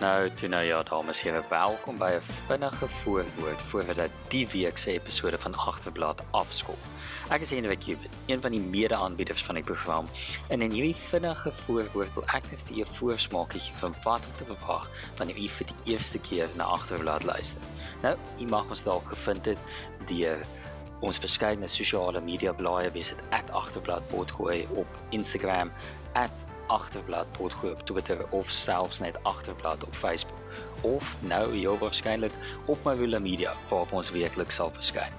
Nou, toe nou ja, dames en here, welkom by 'n vinnige voorwoord voordat dit die week se episode van Agterblad afskop. Ek is Hendrik Kubit, een van die mede-aanbieders van die program. En in hierdie vinnige voorwoord wil ek net vir julle voorsmaakietjie van wat om te verwag wanneer jy vir die eerste keer na Agterblad luister. Nou, jy mag ons dalk gevind het deur ons verskeidenheid sosiale media blaaie, wees dit @agterblad potgooi op Instagram, agterblad potgooi op Twitter of selfs net agterblad op Facebook of nou heel waarskynlik op wille media waar ons weeklik sal verskyn.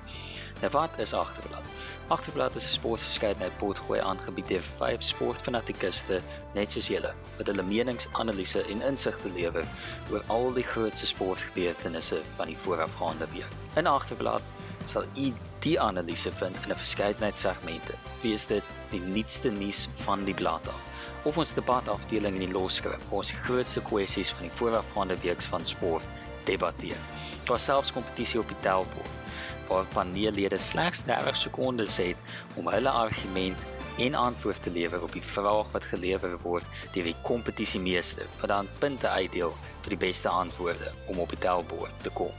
Nou wat is agterblad? Agterblad is 'n sportverskeidenheid potgooi aangebied deur vyf sportfanatikuste net soos julle wat hulle menings, analise en insigte lewer oor al die grootste sportgebeurtenisse van die voorafgaande week. In agterblad sal u die analise vind in 'n verskeidenheid segmente. Wie is dit die nuutste nuus van die blad af? Of ons debatafdeling in die loskrim waar ons die grootste kwessies van die voorafgaande week van sport debatteer. Daar selfs kompetisie op die tellbord waar paneellede slegs 30 sekondes het om hulle argument en antwoord te lewer op die vraag wat gelewer word deur die kompetisiemeester wat dan punte uitdeel vir die beste antwoorde om op die tellbord te kom.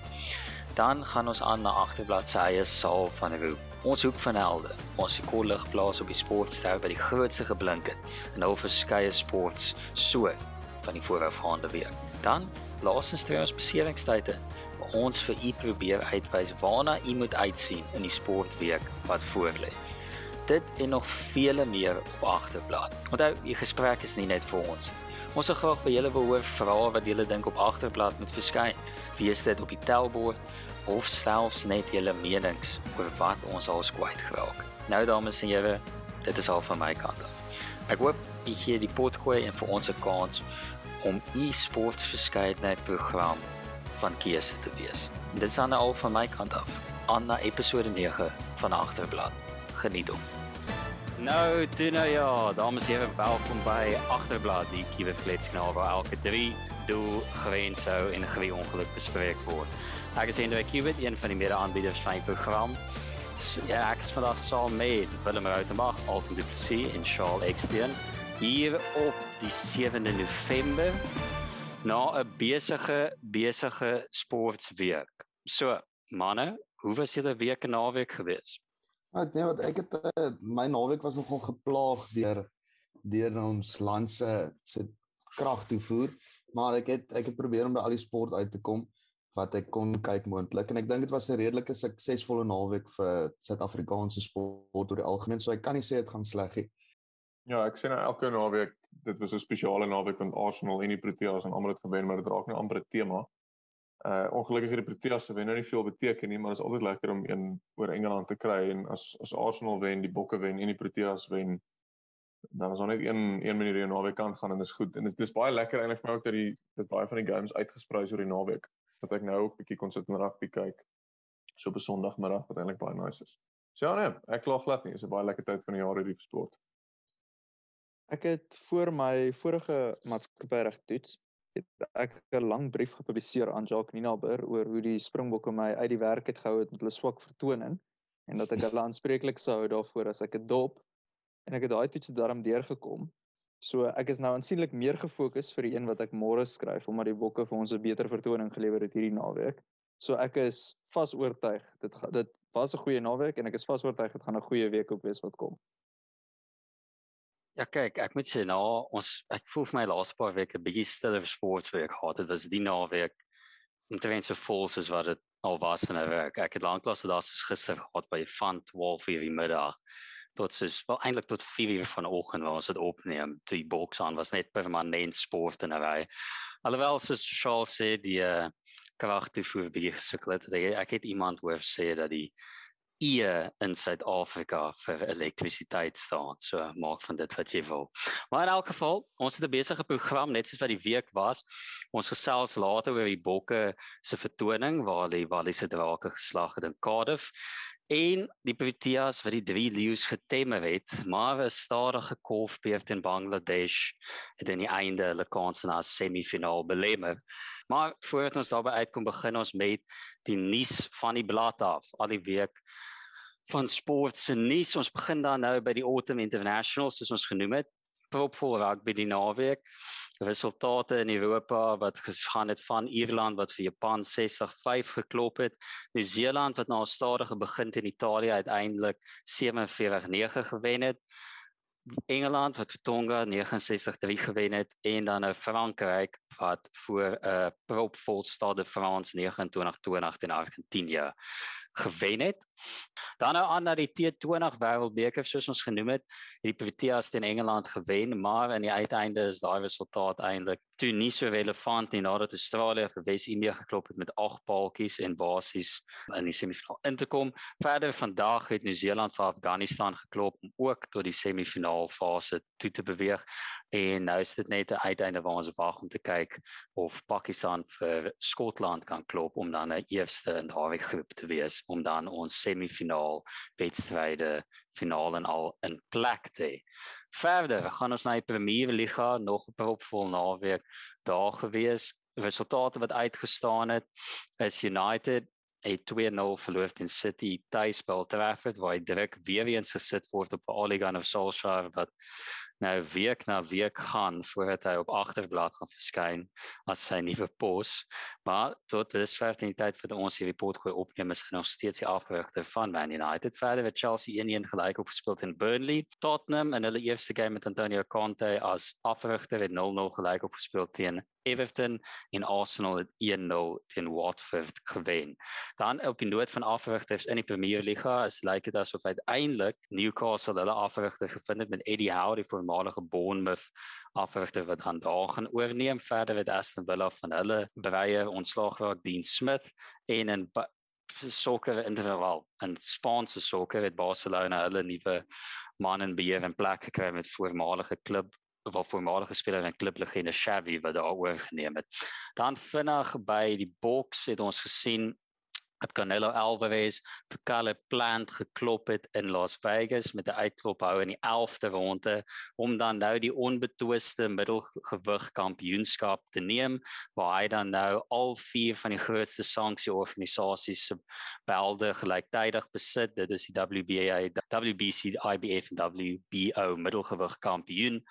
Dan gaan ons aan na agterblad se eie saal van roep Ons hoek van helde. Ons se kollig plaas op die sportster by die grootste geblink het in al verskeie sports so van die voorafgaande week. Dan laasens twee ons beseringstye waar ons vir u probeer uitwys waarna u moet uitsien in die sportweek wat voorlê. Dit en nog vele meer op agterblad. Onthou, die gesprek is nie net vir ons. Ons wil graag by julle wil hoor vra wat julle dink op agterblad moet verskyn. Wie is dit op die tellbord? Of selfs net julle menings oor wat ons al kwyt geraak. Nou dames en here, dit is al van my kant af. Ek hoop u gee die potgooi en vir ons 'n kans om u sportverskeidenheid program van keuse te wees. En dit is dan al van my kant af. Aan na episode 9 van Agterblad. Geniet hom. Nou, dit nou ja, dames en here, welkom by Agterblad, die Kiewe Kletskanaal waar elke 3 doel gewens sou en 'n gewe ongeluk bespreek word. Ek is Hendrik Kubit, een van die mede-aanbieders van die program. Ja, ek is vandag saam met Willem Rautenbach, Alton Du Plessis en Charles Extern hier op die 7de November na 'n besige besige sportweek. So, manne, hoe was julle week en naweek gewees? Ja, nee, wat ek het uh, my naweek was nogal geplaag deur deur ons land se se krag toevoer, maar ek het ek het probeer om by al die sport uit te kom wat ek kon kyk moontlik en ek dink dit was 'n redelike suksesvolle naweek vir Suid-Afrikaanse sport oor die algemeen so ek kan nie sê dit gaan sleg nie. Ja, ek sê nou elke naweek dit was 'n spesiale naweek want Arsenal en die Proteas en almal het gewen maar dit raak nou amper 'n tema. Uh ongelukkig het die Proteas se wen nou nie veel beteken nie maar dit is altyd lekker om een oor Engeland te kry en as as Arsenal wen, die Bokke wen en die Proteas wen dan is daar net een een manier hoe 'n naweek kan gaan en dit is goed en dit is baie lekker eintlik vir my ook dat die dit baie van die games uitgesprei is oor die naweek wat ek nou ook bietjie kon sit en rugby kyk so op 'n Sondagmiddag wat eintlik baie nice is. So ja nee, ek kla glad nie, dit is 'n baie lekker tyd van die jaar hierdie sport. Ek het voor my vorige maatskappyreg toets het ek 'n lang brief gepubliseer aan Jacques Ninaber oor hoe die Springbokke my uit die werk het gehou het met hulle swak vertoning en dat ek hulle aanspreeklik sou hou daarvoor as ek 'n dop en ek het daai toets daarom deurgekom So ek is nou aansienlik meer gefokus vir die een wat ek môre skryf omdat die bokke vir ons 'n beter vertoning gelewer het hierdie naweek. So ek is vas oortuig dit dit was 'n goeie naweek en ek is vas oortuig dit gaan 'n goeie week ook wees wat kom. Ja kyk, ek moet sê nou ons ek voel vir my laaste paar weke bietjie stiller sportweek gehad. Dit was die naweek omtrent so vol soos wat dit al was in 'n week. Ek het lanklaas soos gister gehad by van 12 uur die middag tot soos wel eintlik tot 4 uur vanoggend waar ons dit opneem. Die boks aan was net permanent sport en hy. Alhoewel soos Charles sê die uh, krag te voer by gesukkel het. Ek het iemand hoor sê dat die ie in Suid-Afrika vir elektrisiteit staan. So maak van dit wat jy wil. Maar in elk geval, ons het 'n besige program net soos wat die week was. Ons gesels later oor die bokke se vertoning waar die Walliese drake geslag het in Cardiff en die Proteas wat die drie leeu's getemmer het, maar 'n stadige kolfbeerd in Bangladesh het in die einde hulle kans na semifinaal belemmer. Maar voordat ons daarby uitkom, begin ons met die nuus van die blad af. Al die week van sport se nuus. Ons begin dan nou by die Autumn International soos ons genoem het. Propvol rugby die naweek. Resultate in Europa wat gegaan het van Ierland wat vir Japan 60-5 geklop het. Nieu-Seeland wat na 'n stadige begin in Italië uiteindelik 47-9 gewen het. Engeland wat vir Tonga 69-3 gewen het en dan nou Frankryk wat voor 'n uh, propvol Stade France 29-20 teen Argentinië gewen het. Dan nou aan na die T20 Wêreldbeker soos ons genoem het, het die Proteas teen Engeland gewen, maar in die uiteinde is daai resultaat eintlik toe nie so relevant nie nadat Australië vir Wes-Indië geklop het met 8 paaltjies en basies in die semifinaal in te kom. Verder vandag het Nieu-Seeland vir Afghanistan geklop om ook tot die semifinaal fase toe te beweeg en nou is dit net 'n uiteinde waar ons wag om te kyk of Pakistan vir Skotland kan klop om dan 'n eerste in daardie groep te wees om dan ons semifinaal wedstryde finaal en al in plek te. Verder gaan ons na die Premier Liga nog 'n propvol naweek daar gewees. Resultate wat uitgestaan het is United het 2-0 verloor teen City tuis by Old Trafford waar hy druk weer eens gesit word op 'n Ole Gunnar Solskjaer wat nou week na week gaan voordat hy op agterblad gaan verskyn as sy nuwe pos. Maar tot in die tyd vir ons hierdie report gooi opneem is hy nog steeds die afrigter van Man United. Verder het Chelsea 1-1 gelyk op gespeel teen Burnley. Tottenham in hulle eerste game met Antonio Conte as afrigter het 0-0 gelyk op gespeel teen Everton en Arsenal het 1-0 teen Watford gewen. Dan op die noot van afrigters in die Premier Liga is lyk dit asof uiteindelik Newcastle hulle afrigter gevind het met Eddie Howe die voormalige Bournemouth afrigter wat dan daar gaan oorneem verder met Aston Villa van hulle breie ontslag geraak Dean Smith en in sokker interval en Spaanse sokker het Barcelona hulle nuwe man in beheer en plek gekry met voormalige klub of voormalige speler en klublegende Xavi wat daar oorgeneem het. Dan vinnig by die boks het ons gesien het Canelo Alvarez vir Caleb Plant geklop het in Las Vegas met 'n uitklop hou in die 11de ronde om dan nou die onbetwiste middelgewig kampioenskap te neem waar hy dan nou al vier van die grootste sanksieorganisasies se belde gelyktydig besit. Dit is die WBA, WBC, IBF en WBO middelgewig kampioen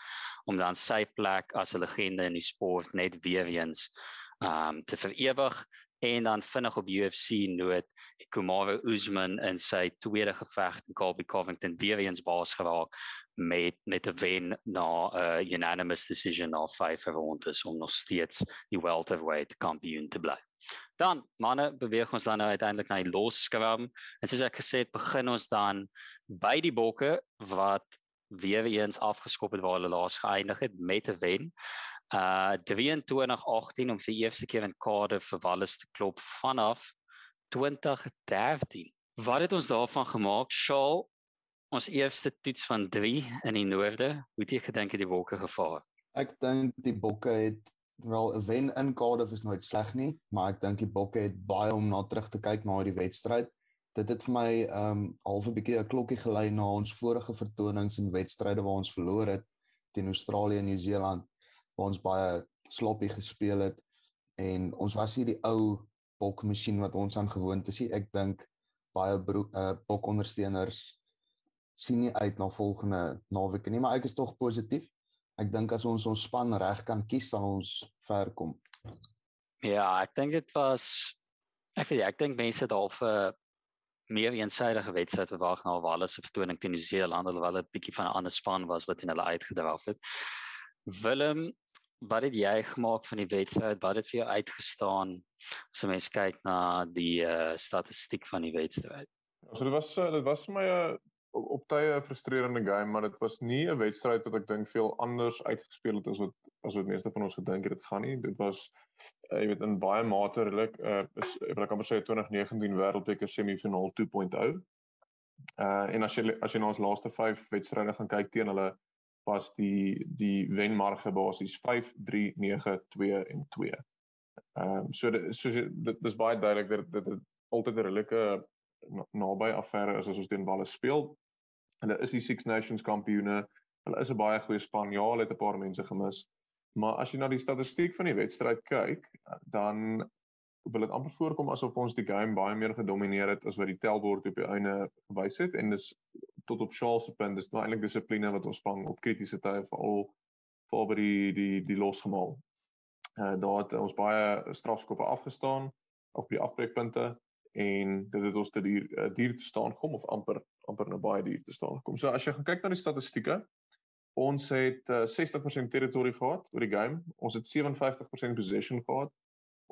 om dan sy plek as 'n legende in die sport net weer eens um te verewig en dan vinnig op UFC noot Kamaru Usman in sy tweede geveg teen Colby Covington weer eens baas geraak met met 'n wen na 'n uh, unanimous decision na 5 rondes om nog steeds die welterweight kampioen te bly. Dan manne beweeg ons dan nou uiteindelik na die loskram en soos ek gesê het begin ons dan by die bokke wat weer eens afgeskop het waar hulle laas geëindig het met 'n wen uh 2318 om vir die eerste keer in Cardiff vir Wallis te klop vanaf 2013. Wat het ons daarvan gemaak? Shaal ons eerste toets van 3 in die noorde. Hoe het jy gedink het die bokke gevaar? Ek dink die bokke het wel 'n wen in Cardiff is nooit sleg nie, maar ek dink die bokke het baie om na terug te kyk na die wedstryd. Dit het vir my um half 'n bietjie 'n klokkie gelei na ons vorige vertonings en wedstryde waar ons verloor het teen Australië en Nieu-Seeland waar ons baie sloppy gespeel het en ons was hier die ou bokmasjien wat ons aan gewoond is. Ek dink baie uh, bokondersteuners sien nie uit na volgende naweek nie, maar ek is tog positief. Ek dink as ons ons span reg kan kies, sal ons ver kom. Ja, ek dink dit was ek weet ek dink mense het al vir meer eensidedige wedstryd verwag na Wallis se vertoning teen New Zealand, alhoewel dit bietjie van 'n ander span was wat in hulle uitgedraf het. Willem, wat het jy gemaak van die wedstryd? Wat het vir jou uitgestaan as jy mens kyk na die uh, statistiek van die wedstryd? So dit was uh, dit was vir my 'n uh, op tye 'n frustrerende game, maar dit was nie 'n wedstryd wat ek dink veel anders uitgespeel het as wat as wat meeste van ons gedink het dit gaan nie. Dit was uh, jy weet in baie mate redelik uh, is ek wil amper sê 2019 wêreldbeker semifinaal 2.0. Uh en as jy as jy na ons laaste 5 wedstryde gaan kyk teen hulle was die die wenmarge basies 5 3 9 2 en 2. Ehm um, so dit so dit is baie duidelik dat dit altyd 'n redelike naby affære is as ons teen balle speel. Hulle is die Six Nations kampioene. Hulle is 'n baie goeie span. Ja, hulle het 'n paar mense gemis. Maar as jy na die statistiek van die wedstryd kyk, dan wil dit amper voorkom asof ons die game baie meer gedomeineer het as wat die tellbord op die einde gewys het en dis tot op Charles se punt, dis nou eintlik dissipline wat ons vang op kritiese tye veral vir by die die die losgemaal. Uh daar het ons baie strafskoppe afgestaan op die afbreekpunte en dit het ons te duur uh, duur te staan kom of amper amper nou baie duur te staan kom. So as jy gaan kyk na die statistieke, ons het uh, 60% territory gehad oor die game. Ons het 57% possession gehad.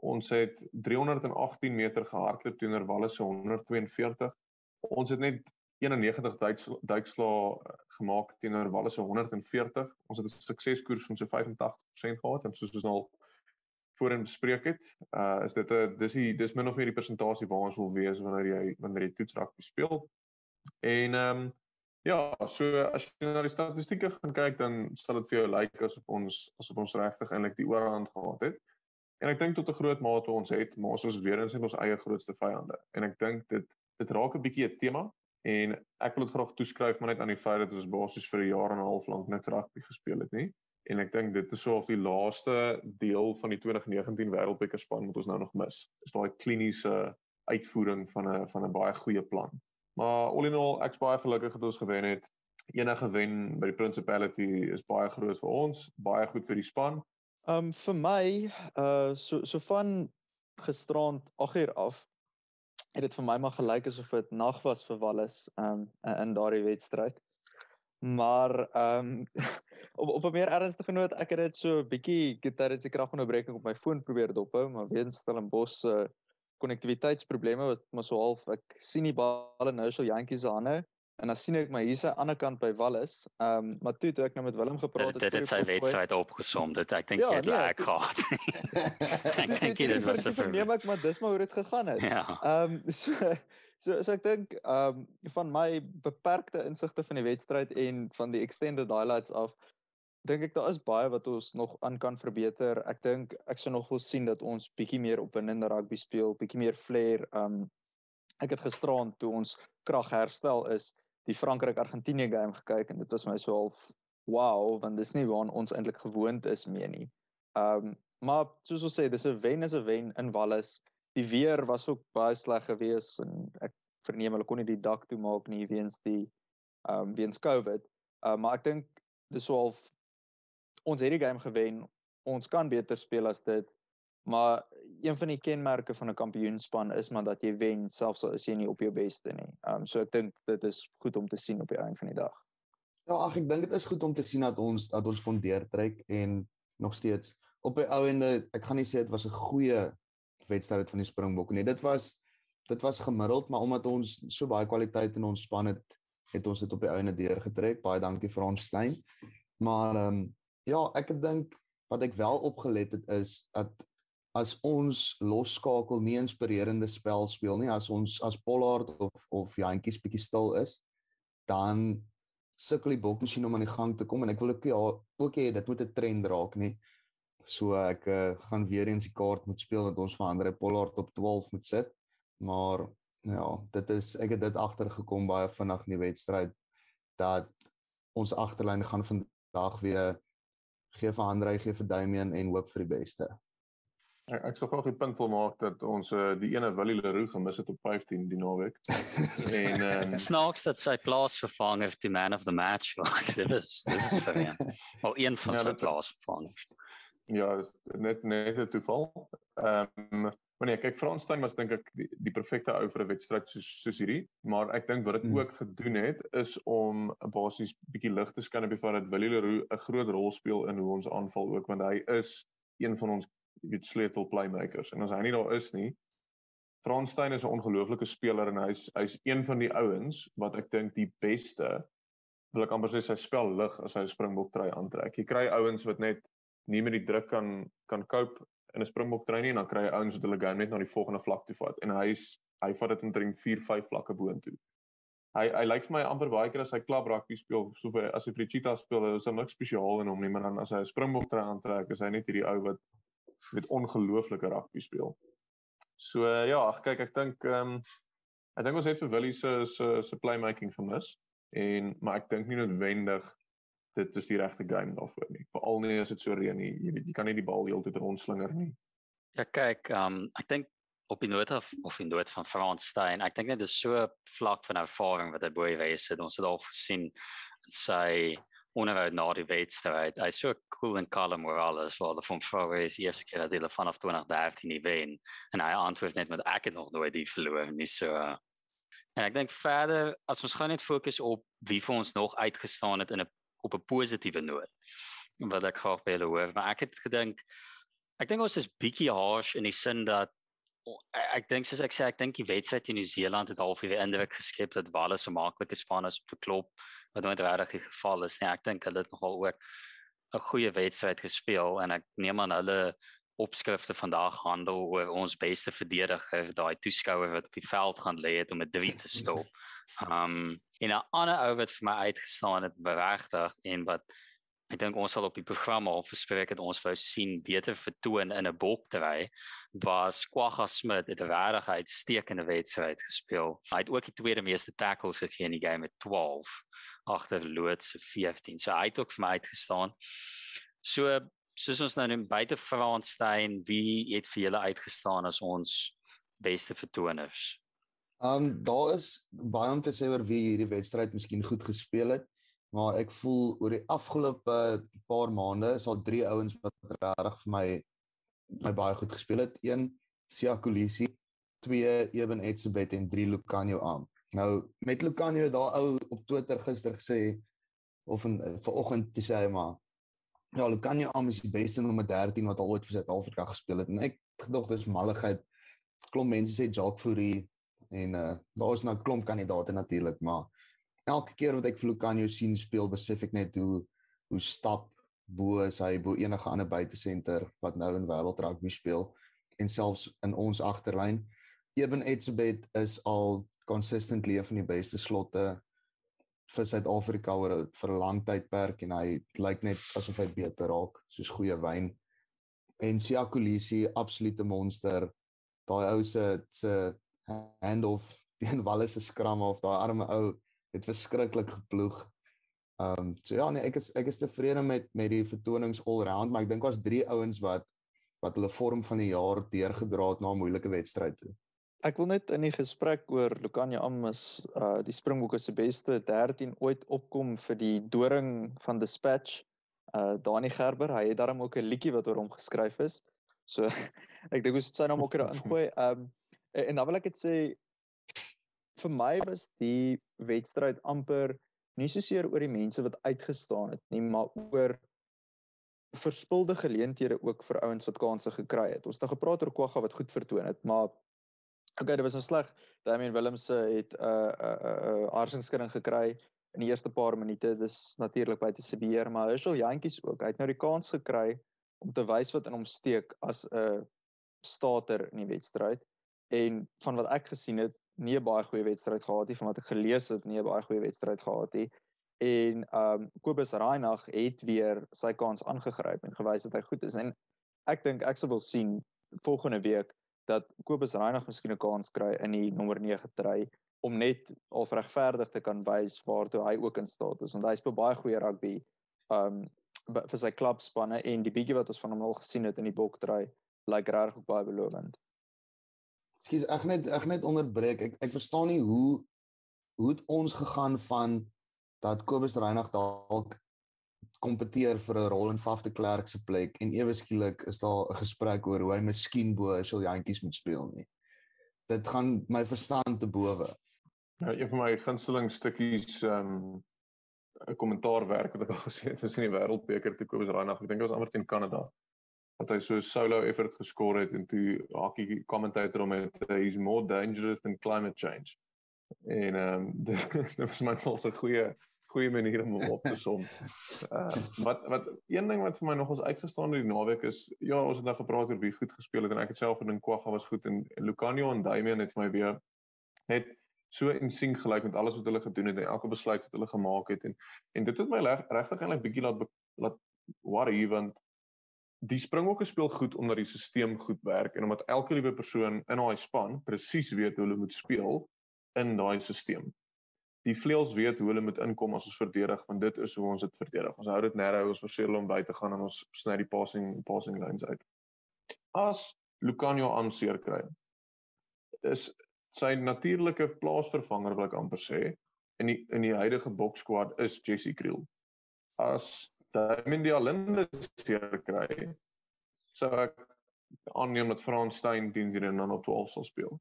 Ons het 318 meter gehardloop teenoor Walle se 142. Ons het net 91 duikslae eh, gemaak teenoor Walle se 140. Ons het 'n sukseskoers van so 85% gehad en soos ons nou al voorheen bespreek het, uh is dit 'n dis die dis min of meer die persentasie waar ons wil wees wanneer jy wanneer jy toetsrak speel. En ehm um, ja, so as jy na die statistieke gaan kyk dan sal dit vir jou lyk asof ons asof ons regtig eintlik die oorhand gehad het. En ek dink tot 'n groot mate ons het, maar ons is weer eens in ons eie grootste vyande. En ek dink dit dit raak 'n bietjie 'n tema en ek wil dit graag toeskryf maar net aan die feit dat ons basies vir 'n jaar en 'n half lank net rugby gespeel het, nie? en ek dink dit is so of die laaste deel van die 2019 wêreldbeker span wat ons nou nog mis. Is daai kliniese uitvoering van 'n van 'n baie goeie plan. Maar all in all ek's baie gelukkig dat ons gewen het. Enige wen by die Principality is baie groot vir ons, baie goed vir die span. Um vir my uh so so van gisterand 8uur af het dit vir my maar gelyk asof dit nag was vir Wallis um in daardie wedstryd. Maar ehm um, op op 'n meer ernstige noot, ek het dit so 'n bietjie gitar se kragonderbreking op my foon probeer dophou, maar weens Stellenbosch se uh, konnektiwiteitsprobleme was dit maar so half ek sien die balle nou so jantjies se hande en dan sien ek my hierse ander kant by Wallis. Ehm um, maar toe toe ek nou met Willem gepraat het, dit het sy wedstryd opgesom. Dit ek dink ja, jy het nee, lek gehad. ek dink dit was vir neem ek maar dis maar hoe dit gegaan het. Ja. Ehm um, so So so ek dink ehm um, van my beperkte insigte van die wedstryd en van die extended highlights af dink ek daar is baie wat ons nog aan kan verbeter. Ek dink ek sou nog wil sien dat ons bietjie meer opwindende rugby speel, bietjie meer flair. Ehm um, ek het gisteraand toe ons krag herstel is, die Frankryk-Argentinië game gekyk en dit was my so half wow, want dis nie waar ons eintlik gewoond is mee nie. Ehm um, maar soos ons sê, dis 'n wen is 'n wen in Wallis die weer was ook baie sleg geweest en ek verneem hulle kon nie die dak toe maak nie weens die ehm um, weens COVID. Uh, maar ek dink dis so half ons het die game gewen. Ons kan beter speel as dit. Maar een van die kenmerke van 'n kampioenspan is maar dat jy wen selfs al is jy nie op jou beste nie. Ehm um, so ek dink dit is goed om te sien op die einde van die dag. Ja, ag ek dink dit is goed om te sien dat ons dat ons kon deurtrek en nog steeds op die ou ende ek gaan nie sê dit was 'n goeie wedstryd van die Springbokke nie. Dit was dit was gemiddeld, maar omdat ons so baie kwaliteit in ons span het, het ons dit op die einde deur getrek. Baie dankie vir ons klein. Maar ehm um, ja, ek dink wat ek wel opgelet het is dat as ons losskakel nie inspirerende spel speel nie, as ons as Pollard of of Jantjies bietjie stil is, dan sukkel die bokmasjien om aan die gang te kom en ek wil ook ja, ook hê dit moet 'n trend raak nie. So ek uh, gaan weer eens die kaart moet speel dat ons vir Andre Pollard op 12 moet sit. Maar ja, dit is ek het dit agtergekom baie vinnig in die wedstryd dat ons agterlyn gaan vandag weer gee vir Andre, gee vir Damian en hoop vir die beste. Ek ek sou graag die punt wil maak dat ons uh, die ene Willie Leroux gemis het op 15 die naweek. en um, snaaks dat sy plaasvervanger die man of the match was. dit is dit is vir hom. Wel een van ja, sy plaasvervangers. Ja, net net 'n toeval. Ehm um, maar nee, kyk Franstein was dink ek die, die perfekte ou vir 'n wedstryd soos soos hierdie, maar ek dink wat dit hmm. ook gedoen het is om basies bietjie lig te skyn op die feit dat Willie Leroux 'n groot rol speel in hoe ons aanval ook want hy is een van ons weet sleutel playmakers en as hy nie daar is nie Franstein is 'n ongelooflike speler en hy's hy's een van die ouens wat ek dink die beste wil ek amper sê sy spel lig as hy 'n springbok trui aantrek. Jy kry ouens wat net nie met die druk kan kan cope in 'n Springbok trein nie en dan kry hy ouens wat hulle game net na die volgende vlak toe vat en hy's hy vat dit omtrent 4 5 vlakke boontoe. Hy hy lyk vir my amper baie keer as hy klap rugby speel so vir as hy vir die Cheetahs speel is daar niks spesiaal in hom nie maar dan as hy 'n Springbok trein aantrek is hy net hierdie ou wat met ongelooflike rugby speel. So ja, ag kyk ek dink ehm um, ek dink ons het vir Willie se se se playmaking gemis en maar ek dink nie noodwendig dit is die regte game daarvoor nie. Veral nie as dit so reën nie. Jy weet, jy kan nie die bal heeltyd rondslinger nie. Ja, kyk, um ek dink op die noot of of die noot van Frans Steyn. Ek dink net dit is so vlak van ervaring wat hy bo wees het. Ons het al gesien sy onderhoud na die wedstryd. Hy's so cool en kalm oor alles. Waar van vroeër is eers keer dat hulle vanaf 2013 nie wen en hy antwoord net met ek het nog nooit die verloor nie so. En ek dink verder as ons gaan net fokus op wie vir ons nog uitgestaan het in 'n op 'n positiewe noot. Wat ek graag wil hoor, maar ek het gedink ek dink ons is bietjie harsh in die sin dat ek dink soos ek sê ek dink die wedstryd in Nieu-Seeland het half weer indruk geskep dat Wallace so maklik is van as te klop wat nooit regtig die geval is nie. Ek dink hulle het nogal ook 'n goeie wedstryd gespeel en ek neem aan hulle opskrifte vandag handel oor ons beste verdediger, daai toeskouer wat op die veld gaan lê het om 'n 3 te stop. Um en 'n ander ou wat vir my uitgestaan het beregtig en wat ek dink ons sal op die program al verspreek het ons wou sien beter vertoon in 'n bokdry was Kwagga Smit het regtig uitstekende wedstryd gespeel. Hy het ook die tweede meeste tackles gegee in die game met 12 agter Loods se 15. So hy het ook vir my uitgestaan. So soos ons nou net buite Fransstein, wie het vir julle uitgestaan as ons beste vertoners? Um daar is baie om te sê oor wie hierdie wedstryd miskien goed gespeel het, maar ek voel oor die afgelope paar maande is daar drie ouens wat regtig vir my my baie goed gespeel het. Een Siakulisi, twee Eben Etzebeth en drie Lucanio Am. Nou met Lucanio daar ou op Twitter gister gesê of in vanoggend te sê maar ja, Lucanio am is die beste nommer 13 wat al ooit vir Suid-Afrika gespeel het en ek gedog dis malligheid. Klomp mense sê Jacques Fourie en uh daar is nou klomp kandidaate natuurlik, maar elke keer wat ek vir Lucanio sien speel, besef ek net hoe hoe stap bo is hy bo enige ander buitesenter wat nou in wêreld rugby speel en selfs in ons agterlyn. Eben Etzebeth is al consistently een van die beste slotte vir Suid-Afrika oor vir 'n lang tydperk en hy lyk net asof hy beter raak soos goeie wyn. En Siakulisi absolute monster. Daai ou se se handoff teen Wallace se skram of daai arme ou het verskriklik geploeg. Ehm um, so ja nee ek is ek is tevrede met met die vertonings all round maar ek dink daar's drie ouens wat wat hulle vorm van die jaar deurgedra het na 'n moeilike wedstryd toe. Ek wil net in die gesprek oor Lucania Amas uh die Springbokke se beste 13 ooit opkom vir die doring van Dispatch. Uh Dani Gerber, hy het daarom ook 'n liedjie wat oor hom geskryf is. So ek dink ons moet sy naam ook daar ingooi. Um en, en dan wil ek dit sê vir my was die wedstryd amper nie so seer oor die mense wat uitgestaan het nie, maar oor verspilde geleenthede ook vir ouens wat kansse gekry het. Ons het nou gepraat oor Kwagga wat goed vertoon het, maar Okay, dit was nou sleg. Damian Willemse het 'n uh, 'n uh, 'n uh, uh, harsingskudding gekry in die eerste paar minute. Dis natuurlik buite se beheer, maar Herschel Jantjies ook. Hy het nou die kans gekry om te wys wat in hom steek as 'n starter in die wedstryd. En van wat ek gesien het, nie 'n baie goeie wedstryd gehad nie, van wat ek gelees het, nie 'n baie goeie wedstryd gehad nie. En ehm um, Kobus Reinagh het weer sy kans aangegryp en gewys dat hy goed is. En ek dink ek sou wil sien volgende week dat Kobus Reinig miskien 'n kans kry in die nommer 9 try om net al regverdig te kan wys waartoe hy ook in staat is want hy speel baie goeie rugby um vir sy klubspanne en die bietjie wat ons van hom al gesien het in die bok try lyk regtig baie belovend. Ekskuus, ek net ek net onderbreek. Ek ek verstaan nie hoe hoe het ons gegaan van dat Kobus Reinig dalk kompeteer vir 'n rol in Faf de Klerk se plek en ewe skielik is daar 'n gesprek oor hoe hy miskien bo sal jantjies moet speel nie. Dit gaan my verstand te bowe. Ja, een van my gunsteling stukkies ehm um, 'n kommentaarwerk wat ek al gesien het tussen die wêreldbeker te Kobus Reinagh, ek dink dit was amper teen Kanada. Dat hy so 'n solo effort geskor het en toe hakkie commentator hom het he's more dangerous than climate change. En ehm um, dit was my volse goeie goeie manier om op te som. Uh wat wat een ding wat vir my nogals uitgestaan het die naweek is ja, ons het nou gepraat oor wie goed gespeel het en ek het self gedink Kwagga was goed en Lucanio en Damian het vir my weer net so in sink gelyk met alles wat hulle gedoen het en elke besluit wat hulle gemaak het en en dit het my regtig eintlik bietjie laat laat worry want die Springbokke speel goed omdat die stelsel goed werk en omdat elke liewe persoon in daai span presies weet hoe hulle moet speel in daai stelsel die vleuels weet hoe hulle moet inkom as ons verdedig want dit is hoe ons dit verdedig. Ons hou dit narrow, ons verseker hulle om by te gaan en ons sny die passing passing lines uit. As Lucanio aan seer kry, is sy natuurlike plaasvervanger wil ek amper sê in die in die huidige bokskwad is Jesse Kriel. As Damien Dialinde seer kry, sou ek aanneem dat Frans Steyn teen die dan op 12 sal speel.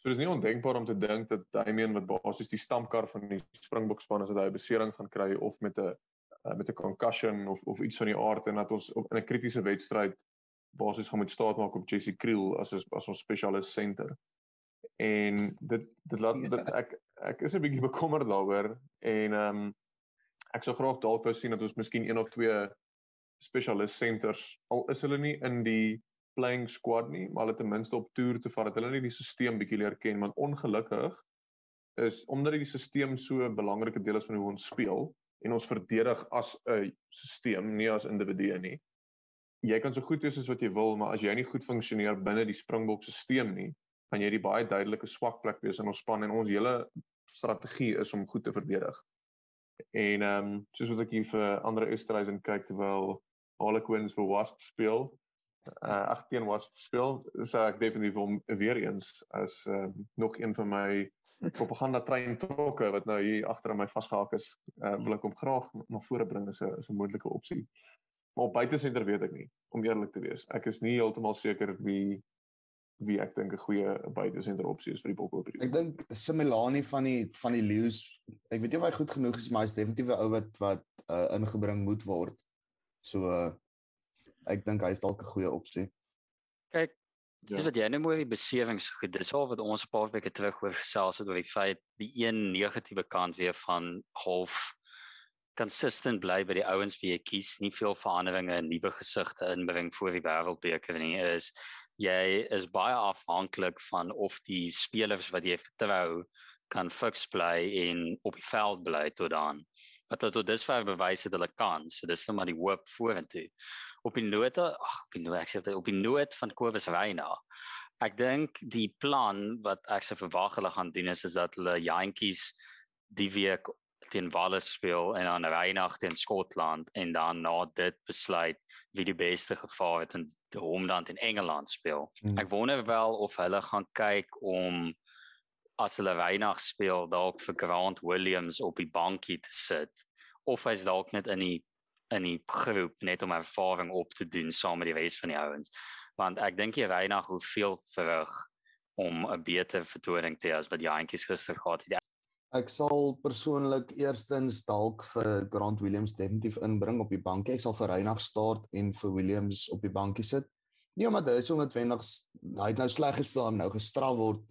So dis nie ondenkbaar om te dink dat Damien wat basies die stampkar van die Springbok span is dat hy besering gaan kry of met 'n uh, met 'n concussion of of iets van die aard en dat ons op, in 'n kritiese wedstryd basies gaan moet staat maak op Jesse Kriel as as ons spesialis center. En dit dit laat dit ek ek is 'n bietjie bekommerd daaroor en ehm um, ek sou graag dalk wou sien dat ons miskien een of twee spesialis centers al is hulle nie in die playing squad nie, maar hulle ten minste op toer te vat dat hulle nie die stelsel bietjie leer ken want ongelukkig is omdat die stelsel so 'n belangrike deel is van hoe ons speel en ons verdedig as 'n stelsel, nie as individue nie. Jy kan so goed wees as wat jy wil, maar as jy nie goed funksioneer binne die Springbok stelsel nie, gaan jy die baie duidelike swak plek wees in ons span en ons hele strategie is om goed te verdedig. En ehm um, soos wat ek hier vir ander Esterhuizen kyk terwyl Harlequins vir Wasp speel, uh ag teen was speel so ek definitief hom weer eens as uh nog een van my propaganda trein trokke wat nou hier agter aan my vasgehak is uh wil ek hom graag na vore bring as 'n as 'n moontlike opsie. Maar op buitesenter weet ek nie om eerlik te wees. Ek is nie heeltemal seker wie wie ek dink 'n goeie buitesenter opsie is vir die Bokke periode. Ek dink Similani van die van die Lions, ek weet nie of hy goed genoeg is maar hy's definitief 'n ou wat wat uh, ingebring moet word. So uh, ek dink hy's dalk 'n goeie opsie. Kyk, dis ja. wat jy nou mooi besewings goed. Dis al wat ons 'n paar weke terug oor gesels het oor die feit die een negatiewe kant weer van half consistent bly by die ouens wie jy kies, nie veel veranderinge, nuwe gesigte inbring vir die wêreldbeker nie is jy is baie afhanklik van of die spelers wat jy vertrou kan fiks bly en op die veld bly tot dan. Wat tot dusver bewys het hulle kan, so dis net maar die hoop vorentoe op die note, ag, op die note, ek sê op die noot van Kobus Reina. Ek dink die plan wat ek se verwag hulle gaan doen is is dat hulle Jantjies die week teen Wallis speel en dan Reinag teen Skotland en dan na dit besluit wie die beste gevaar het in die homeland in Engeland speel. Hmm. Ek wonder wel of hulle gaan kyk om as hulle Reinag speel dalk vir Grant Williams op die bankie te sit of hy's dalk net in die in die groep net om ervaring op te doen saam met die res van die ouens. Want ek dink jy Reinag hoe veel verrig om 'n beter vertoning te hê as wat Jantjies gister gehad het. Ek sal persoonlik eerstens dalk vir Grant Williams definitief inbring op die bankie. Ek sal vir Reinag start en vir Williams op die bankie sit. Nie omdat hy so noodwendig hy het nou sleg gespeel en nou gestraf word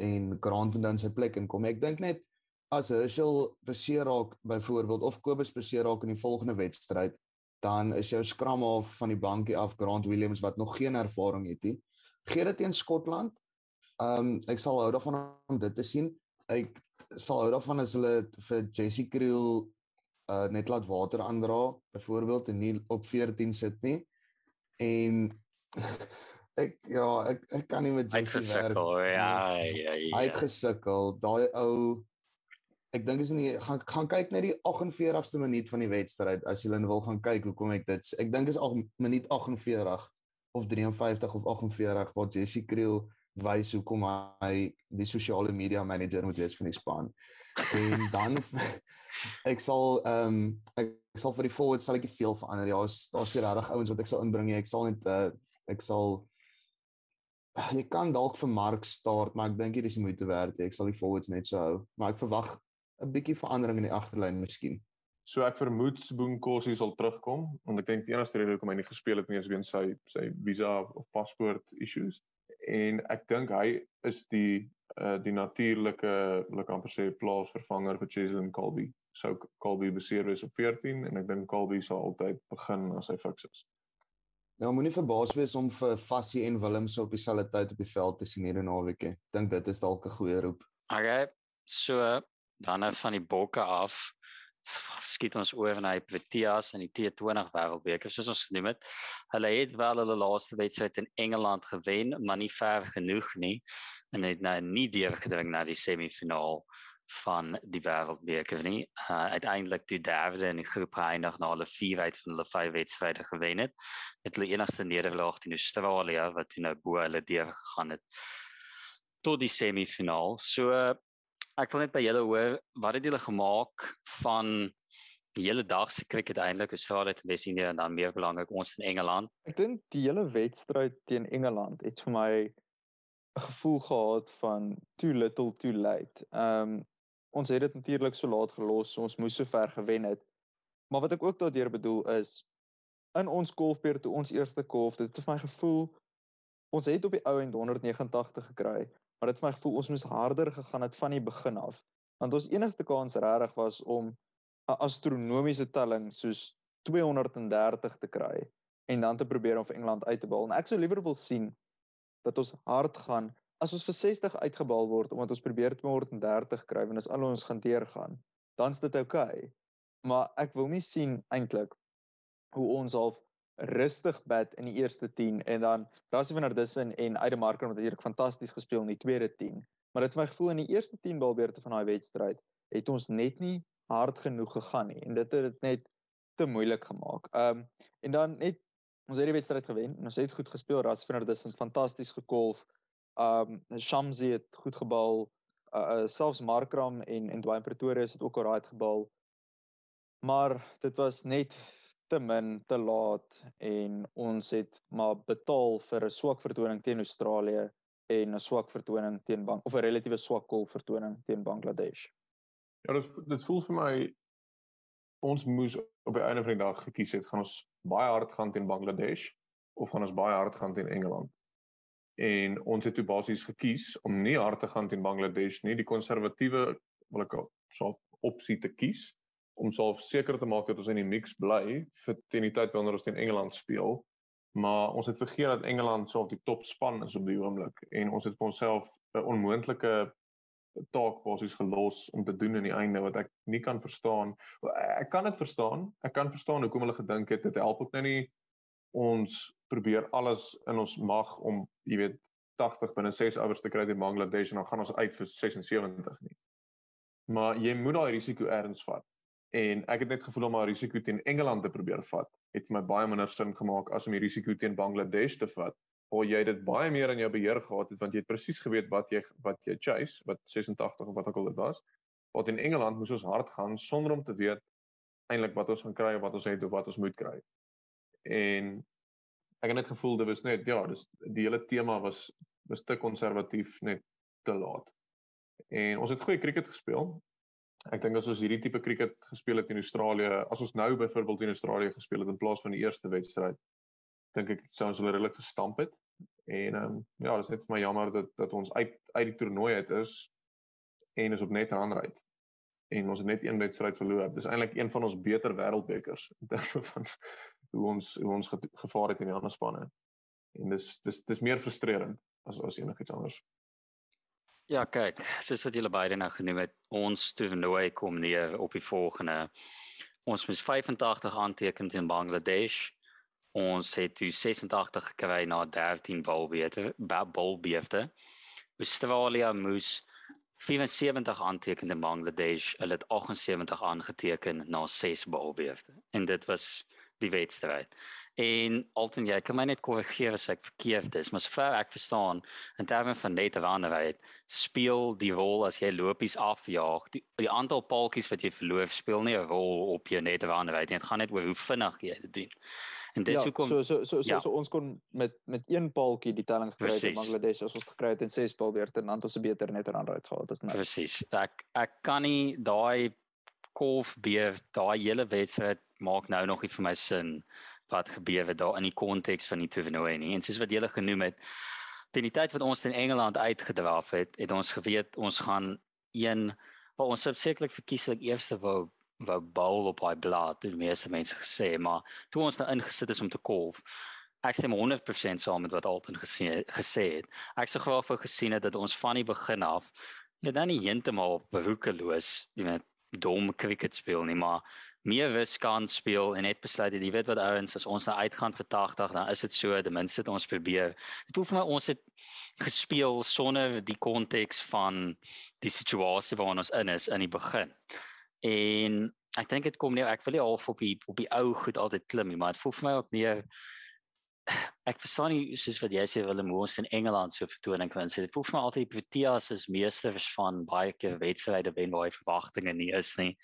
en Grant moet dan sy plek inkom. Ek dink net as Herschel beseer raak byvoorbeeld of Kobus beseer raak in die volgende wedstryd, dan is jou skram af van die bankie af Grant Williams wat nog geen ervaring het nie. Gee dit teen Skotland. Um ek sal hou daarvan om dit te sien. Ek sal hou daarvan as hulle vir Jesse Kriel uh net laat water aandra byvoorbeeld en nie op 14 sit nie. En ek ja, ek ek kan nie met Jesse werk. Ja, ja, ja. Hy het gesukkel. Daai ou ek dink is nie gaan gaan kyk net die 48ste minuut van die wedstryd as jy wil gaan kyk hoekom ek dit ek dink is al minuut 48 of 53 of 48 waar Jesse Kriel wys hoekom hy die sosiale media manager moet wees van die span. En dan ek sal ehm um, ek, ek sal vir die forward sal ek nie veel verander. Ja, daar's se regtig ouens wat ek sal inbring. Ek sal net uh, ek sal jy kan dalk vir Mark start, maar ek dink hier is moeite werd. Ek sal die forwards net so hou, maar ek verwag 'n bietjie verandering in die agterlyn miskien. So ek vermoed Boonkosi sal terugkom want ek dink die enigste rede hoekom hy nie gespeel het nie is weens sy sy visa of paspoort issues en ek dink hy is die uh, die natuurlike like amper sê plaasvervanger vir Cheslin Colby. So Colby beseer wees op 14 en ek dink Colby sal altyd begin as hy fiks is. Nou moenie verbaas wees om vir Fassie en Willem so op dieselfde tyd op die veld te sien hierdie naweek nie. Dink dit is dalk 'n goeie roep. Okay. So dan nou van die bokke af skiet ons oor na die Proteas in die T20 Wêreldbeker soos ons genoem het. Hulle het wel hulle laaste wedstryd in Engeland gewen, maar nie ver genoeg nie en het nou nie deurgedring na die semifinaal van die Wêreldbeker nie. Uh, uiteindelik die derde in die groep eindig na hulle vier uit van hulle vyf wedstryde gewen het. Het hulle enigste nederlaag teen Australië wat toe nou bo hulle deur gegaan het tot die semifinaal. So ek wil net by julle hoor wat het julle gemaak van die hele dag se cricket eintlik Australië en Wes-Indië en dan meer belangrik ons in Engeland. Ek dink die hele wedstryd teen Engeland het vir my 'n gevoel gehad van too little too late. Ehm um, ons het dit natuurlik so laat gelos, so ons moes so ver gewen het. Maar wat ek ook daardeur bedoel is in ons golfbeurt toe ons eerste golf, dit het vir my gevoel ons het op die ou end 189 gekry, maar dit het my gevoel ons moes harder gegaan het van die begin af. Want ons enigste kans regtig was om 'n astronomiese telling soos 230 te kry en dan te probeer om vir Engeland uit te bal. En ek sou liewer wil sien dat ons hard gaan as ons vir 60 uitgebal word omdat ons probeer 230 kry en as al ons gaan deurgaan, dan's dit oukei. Okay. Maar ek wil nie sien eintlik hoe ons half rustig bat in die eerste 10 en dan Rassie van der Dussen en Aidemarker wat hierdie fantasties gespeel in die tweede 10. Maar dit het my gevoel in die eerste 10 balbeurte van daai wedstryd het ons net nie hard genoeg gegaan nie en dit het dit net te moeilik gemaak. Ehm um, en dan net ons het die wedstryd gewen en ons het goed gespeel. Rasvinder dis fantasties gekolf. Ehm um, Shamsi het goed gebal. Uh, uh selfs Markram en en Dwayne Pretorius het ook alraai gebal. Maar dit was net te min te laat en ons het maar betaal vir 'n swak vertoning teen Australië en 'n swak vertoning teen Bang of 'n relatiewe swak golf vertoning teen Bangladesh. Ja, dit dit voel vir my ons moes op die einde van die dag gekies het, gaan ons baie hard gaan teen Bangladesh of gaan ons baie hard gaan teen Engeland? En ons het toe basies gekies om nie hard te gaan teen Bangladesh nie, die konservatiewe wil ek sal opsie te kies om self seker te maak dat ons in die mix bly vir teen die tyd wanneer ons teen Engeland speel. Maar ons het vergeet dat Engeland sou op die top span is op die oomblik en ons het vir onsself 'n onmoontlike taak basies gelos om te doen in die einde wat ek nie kan verstaan. Ek kan dit verstaan. Ek kan verstaan hoekom hulle gedink het dit help ook nou nie ons probeer alles in ons mag om jy weet 80 binne 6 hours te kry in Bangladesh en dan gaan ons uit vir 76 nie. Maar jy moet daai risiko erns vat. En ek het net gevoel om daai risiko teen Engeland te probeer vat, het vir my baie minder sin gemaak as om die risiko teen Bangladesh te vat waar jy dit baie meer in jou beheer gehad het want jy het presies geweet wat jy wat jy chase wat 86 of wat ook al dit was. Wat in Engeland moes ons hard gaan sonder om te weet eintlik wat ons gaan kry of wat ons het of wat ons moet kry. En ek het net gevoel dit was net ja, dis die hele tema was was te konservatief net te laat. En ons het goeie cricket gespeel. Ek dink as ons hierdie tipe cricket gespeel het in Australië, as ons nou byvoorbeeld in Australië gespeel het in plaas van die eerste wedstryd, dink ek sou ons hulle redelik gestamp het. En ehm um, ja, dit is net vir my jammer dat dat ons uit uit die toernooi uit is en is op net handryt. En ons het net een wedstryd verloor. Dis eintlik een van ons beter wêreldbekers in terme van hoe ons hoe ons gevaar het in die ander spanne. En dis dis dis meer frustrerend as as enigiets anders. Ja, kyk, soos wat julle beide nou genoem het, ons toernooi kom neer op die volgende. Ons moet 85 aanteken teen Bangladesh ons het toe 86 gekry na 13 balbeete balbeefte. Australië moes 74 aanteken in Bangladesh, hulle het 78 aangeteken na 6 balbeefte. En dit was die wedstryd. En alten jy kan my net korrigeer as ek verkeerd is, maar sover ek verstaan, in terme van net randerheid, speel die rol as jy lopies afjaag, die, die aantal paltjies wat jy verloor speel nie 'n rol op jou net randerheid nie. Dit gaan net oor hoe vinnig jy dit doen. En dis ja, hoekom so so so so, ja. so ons kon met met een paaltjie die telling gekry het in Bangladesh as ons gekry het in ses paal weer te dan ons 'n beter net randerheid gehad as nou. Presies. Ek ek kan nie daai golf beer daai hele wedstryd maak nou nog nie vir my sin wat gebeur het daar in die konteks van die toernooi nie. En soos wat julle genoem het, teen die tyd wat ons in Engeland uitgedraf het, het ons geweet ons gaan een wat ons sekerlik verkieslik eerste wou wou bowl op hy blad, die meeste mense gesê, maar toe ons nou ingesit is om te kolf, ek stem 100% saam met wat Alton gesê gesê het. Ek sou graag wou gesien het dat ons van die begin af net dan nie heeltemal behoekeloos, jy weet, dom cricket speel nie, maar meer riskant speel en net besluit jy weet wat ouens as ons nou uitgaan vir 80 dan is dit so ten minste ons probeer dit hoef vir my ons het gespeel sonder die konteks van die situasie waarin ons in is in die begin en ek dink dit kom nie ek wil nie half op die op die ou goed altyd klim nie maar dit voel vir my ook meer ek verstaan nie soos wat jy sê Willem hoe ons in Engeland so vertoning kan sê. Dit voel vir my altyd Proteas is meesters van baie keer wedstryde wen waar hy verwagtinge nie is nie.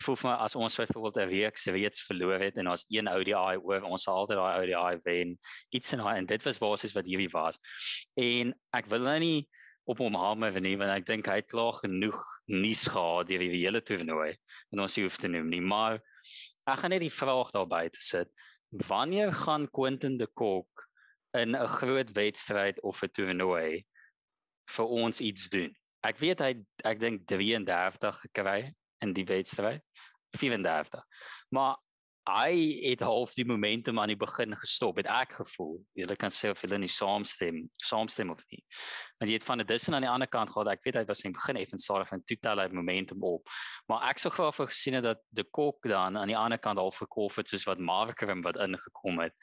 Voel vir my as ons byvoorbeeld 'n week se reeds verloor het en ons een ODI oor ons sal altyd daai ODI wen. Iets in daai en dit was basies wat hierdie was. En ek wil nou nie op hom hamer nie want ek dink hy het klaar genoeg nuus gehad deur die hele toernooi en ons hoef te noem nie, maar ek gaan net die vraag daarby sit wanneer gaan Quentin de Kock in 'n groot wedstryd of 'n toernooi vir ons iets doen? Ek weet hy ek dink 33 gekry in die wedstryd. 34. Maar hy het half die momentum aan die begin gestop het ek gevoel jy kan sê of hulle nie saamstem saamstem of nie want jy het van 'n dissen aan die ander kant gehad ek weet hy was in begin effens stadig en totaal hy momentum op maar ek sou graag gesien het dat de kok dan aan die ander kant al verkoop het soos wat Markram wat ingekom het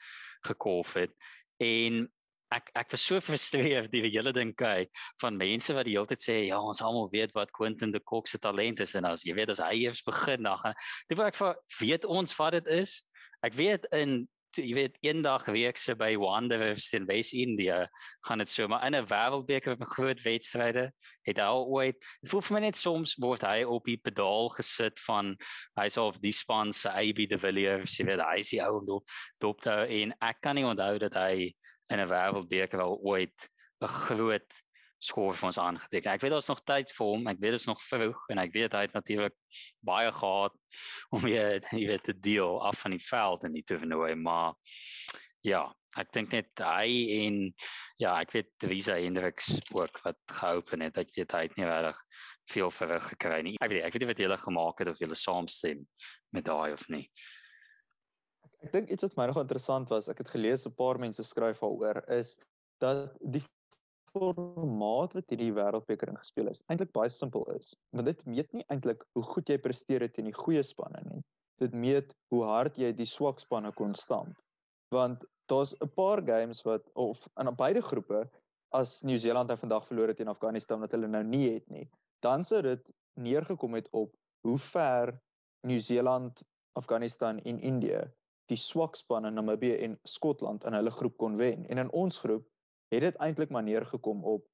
gekoop het en ek ek was so frustreerd die hele ding kyk van mense wat die hele tyd sê ja ons almal weet wat Quentin de Kock se talent is. En as jy weet as hy eers begin dan gaan wat ek vir weet ons wat dit is? Ek weet in jy weet eendag week se by Wanderers in West India gaan dit so maar in 'n wêreldbeker met groot wedstryde het hy al ooit dit voel vir my net soms word hy op die pedaal gesit van hy's of die span se AB de Villiers jy weet hy is die ou dop dop daar en ek kan nie onthou dat hy in 'n wêreldbeker al ooit 'n groot skoor vir ons aangeteken. Ek weet daar's nog tyd vir hom. Ek weet dit is nog vroeg en ek weet hy het natuurlik baie gehad om weer jy weet te deel af van die veld in die toernooi, maar ja, ek dink net hy en ja, ek weet Teresa Hendricks ook wat geopen het. Weet hy het nie regtig veel verrig gekry nie. Ek weet ek weet nie wat hulle gemaak het of hulle saamstem met daai of nie. Ek dink iets wat my nog interessant was, ek het gelees 'n paar mense skryf daaroor is dat die formaat wat hierdie wêreldbeker ingespeel is eintlik baie simpel is. Want dit meet nie eintlik hoe goed jy presteer het teen die goeie spanne nie. Dit meet hoe hard jy die swak spanne kon stamp. Want daar's 'n paar games wat of in beide groepe as Nieu-Seeland het vandag verloor teen Afghanistan wat hulle nou nie het nie, dan sou dit neergekom het op hoe ver Nieu-Seeland, Afghanistan en Indië die swak spanne Namibië en Skotland in hulle groep kon wen. En in ons groep het dit eintlik maar neergekom op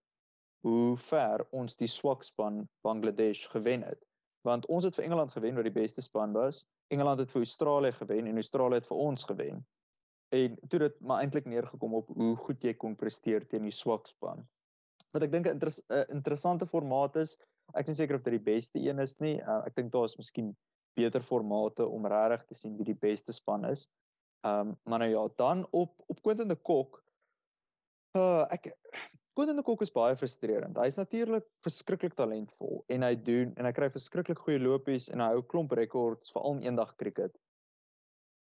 hoe ver ons die swak span Bangladesh gewen het. Want ons het vir Engeland gewen wat die beste span was. Engeland het vir Australië gewen en Australië het vir ons gewen. En toe dit maar eintlik neergekom op hoe goed jy kon presteer teen die swak span. Wat ek dink 'n inter interessante formaat is, ek is seker of dit die beste een is nie. Uh, ek dink daar is miskien beter formate om regtig te sien wie die beste span is. Ehm um, maar nou ja, dan op op Quentin de Kok. Uh ek Quentin de Kok is baie frustrerend. Hy's natuurlik verskriklik talentvol en hy doen en hy kry verskriklik goeie lopies en hy hou klomp rekords vir al eendag cricket.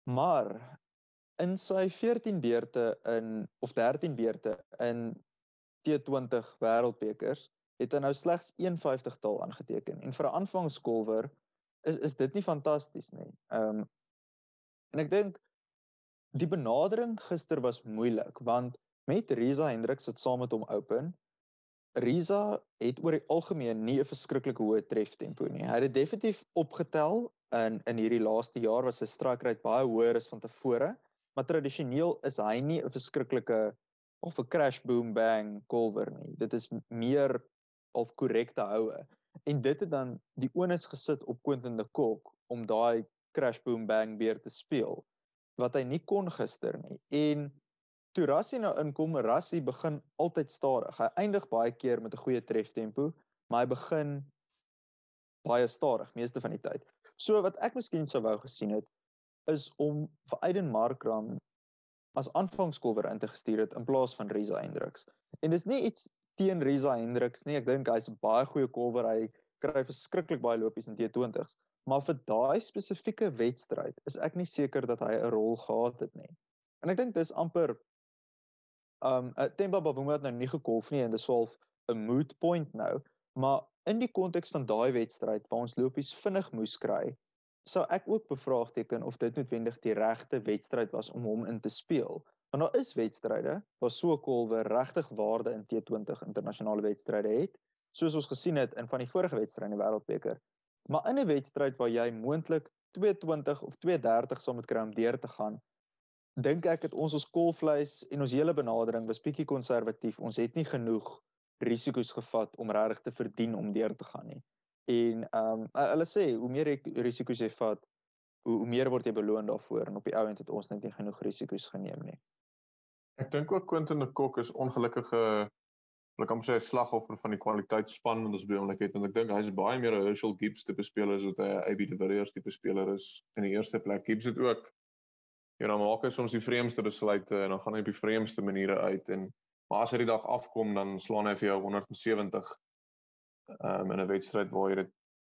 Maar in sy 14 beurte in of 13 beurte in T20 wêreldbekers het hy nou slegs 51 taal aangeteken en vir 'n aanvangskolwer is is dit nie fantasties nie. Ehm um, en ek dink die benadering gister was moeilik want met Riza Hendriks wat saam met hom open Riza het oor die algemeen nie 'n verskriklike hoë treftempo nie. Hy het definitief opgetel in in hierdie laaste jaar was sy strike rate baie hoër as van tevore, maar tradisioneel is hy nie 'n verskriklike of 'n crash boom bang golfer nie. Dit is meer of korrekte houe. En dit het dan die onus gesit op Quentin de Kock om daai crash boom bang weer te speel wat hy nie kon gister nie. En toe Rassie nou inkom, Rassie begin altyd stadig. Hy eindig baie keer met 'n goeie treftempo, maar hy begin baie stadig meeste van die tyd. So wat ek miskien sou wou gesien het is om vir Aiden Markram as aanvangskolwer in te gestuur het in plaas van Riza Hendriks. En dis nie iets teen Riza Hendriks nie. Ek dink hy's 'n baie goeie kolwer. Hy kry verskriklik baie lopies in T20s, maar vir daai spesifieke wedstryd is ek nie seker dat hy 'n rol gehad het nie. En ek dink dis amper um Temba Bavuma het nou nie gekolf nie en dis swaalf 'n moot point nou, maar in die konteks van daai wedstryd waar ons lopies vinnig moes kry, sou ek ook bevraagteken of dit noodwendig die regte wedstryd was om hom in te speel. Want daar is wedstryde waar so 'n kolwer regtig waarde in T20 internasionale wedstryde het, soos ons gesien het in van die vorige wedstryde in die Wêreldbeker. Maar in 'n wedstryd waar jy moontlik 220 of 230 sal moet kry om deur te gaan, dink ek het ons ons kolvleis en ons hele benadering was bietjie konservatief. Ons het nie genoeg risiko's gevat om regtig te verdien om deur te gaan nie. En ehm um, hulle sê hoe meer risiko's jy vat, hoe, hoe meer word jy beloon daarvoor en op die ou end het ons net nie genoeg risiko's geneem nie. Ek dink ook Quentin de Kok is ongelukkige ek kan sê slagoffer van die kwaliteitsspan wat ons by hom het en ek dink hy's baie meer 'n Herschel Gibbs tipe speler as wat hy 'n AB de Villiers tipe speler is in die eerste plek. Gibbs het ook Ja, dan maak hy soms die vreemdste besluite en dan gaan hy op die vreemdste maniere uit en maar as hy die dag afkom dan slaan hy vir jou 170 um, in 'n wedstryd waar jy dit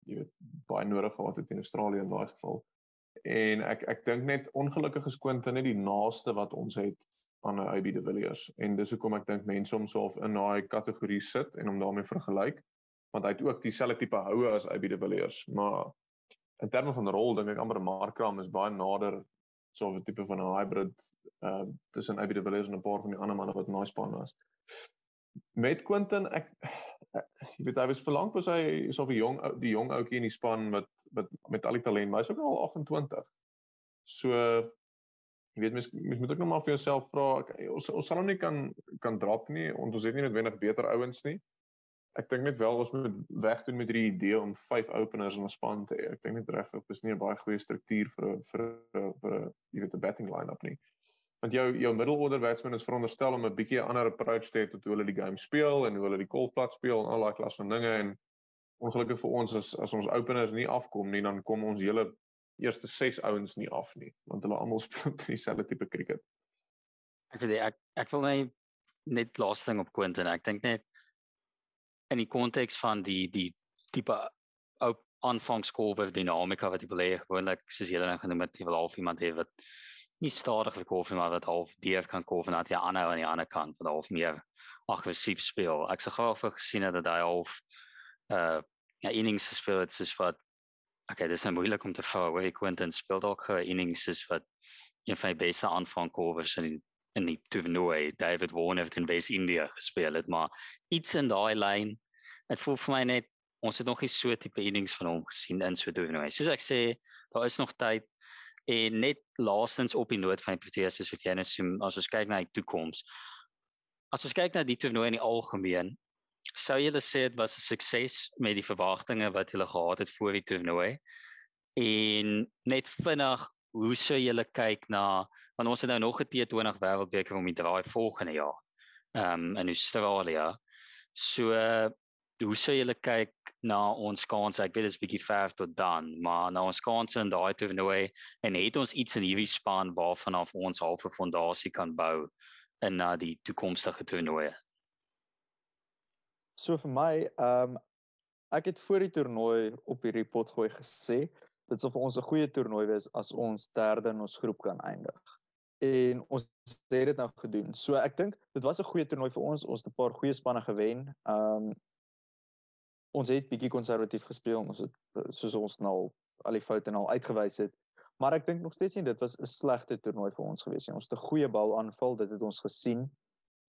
jy weet baie nodig gehad het in Australië in daai geval. En ek ek dink net ongelukkig geskoonte net die naaste wat ons het aan 'n AB de Villiers. En dis hoekom ek dink mense hom self in daai kategorie sit en hom daarmee vergelyk want hy het ook dieselfde tipe houe as AB de Villiers. Maar in terme van rol dink ek amper Markram is baie nader so 'n tipe van 'n hybrid uh tussen AB de Villiers en 'n paar van die ander manne wat in daai span was. Met Quentin ek jy weet hy was verlang was hy so 'n jong die jong ouetjie in die span wat wat met al die talent maar hy's ook al 28 so jy weet mens mens moet ook nog maar vir jouself vra ons ons sal hom nie kan kan drop nie want ons het nie noodwendig beter ouens nie. Ek dink net wel ons moet wegdoen met hierdie idee om vyf openers in 'n span te hê. Ek dink net regtig dis nie 'n baie goeie struktuur vir vir vir jy weet 'n batting line-up nie. Want jou jou middelorde batsman is veronderstel om 'n bietjie ander approach te hê tot hoe hulle die game speel en hoe hulle die golfplat speel en al daai klas van dinge en ongelukkig vir ons as as ons openers nie afkom nie dan kom ons hele eerste 6 ouens nie af nie want hulle almal speel dieselfde tipe cricket. Ek weet ek ek wil net net laaste ding op Quentin ek dink net in die konteks van die die tipe ou aanvangskolwe dinamika wat jy wil hê gewoonlik soos julle nou genoem het jy wil half iemand hê wat nie stadig vir koffie maar wat half deur kan koffie net jy aanhou aan die ander kant wat half meer aggressief speel. Ek sou graag vir gesien dat hy half uh ja innings speel het soos wat okay, dis nou moeilik om te vra hy Quentin speel dalk ge innings soos wat een van die beste aanvang koffers in in die toernooi David Warner het in West India gespeel het, maar iets in daai lyn het voel vir my net ons het nog nie so tipe innings van hom gesien in so 'n toernooi. Soos ek sê, daar is nog tyd En net laastens op die noot van die Proteas wat jy nou sien as ons kyk na die toekoms. As ons kyk na die toernooi in die algemeen, sou jy sê dit was 'n sukses met die verwagtinge wat hulle gehad het voor die toernooi. En net vinnig, hoe sou jy kyk na want ons het nou nog 'n T20 wêreldbeker om die draai volgende jaar. Um, in Australië. So hoe sou julle kyk na ons kanse? Ek weet dit is bietjie ver tot dan, maar na ons kanse in daai toernooi en het ons iets in hierdie span waarvan af ons half 'n fondasie kan bou in na die toekomstige toernooie. So vir my, ehm um, ek het voor die toernooi op hierdie pot gooi gesê dit sou vir ons 'n goeie toernooi wees as ons derde in ons groep kan eindig. En ons het dit nou gedoen. So ek dink dit was 'n goeie toernooi vir ons. Ons het 'n paar goeie spanne gewen. Ehm um, ons het bietjie konservatief gespeel ons het eh, soos ons nou al die foute nou uitgewys het maar ek dink nog steeds nie dit was 'n slegte toernooi vir ons gewees nie ons het 'n goeie bal aanval dit het ons gesien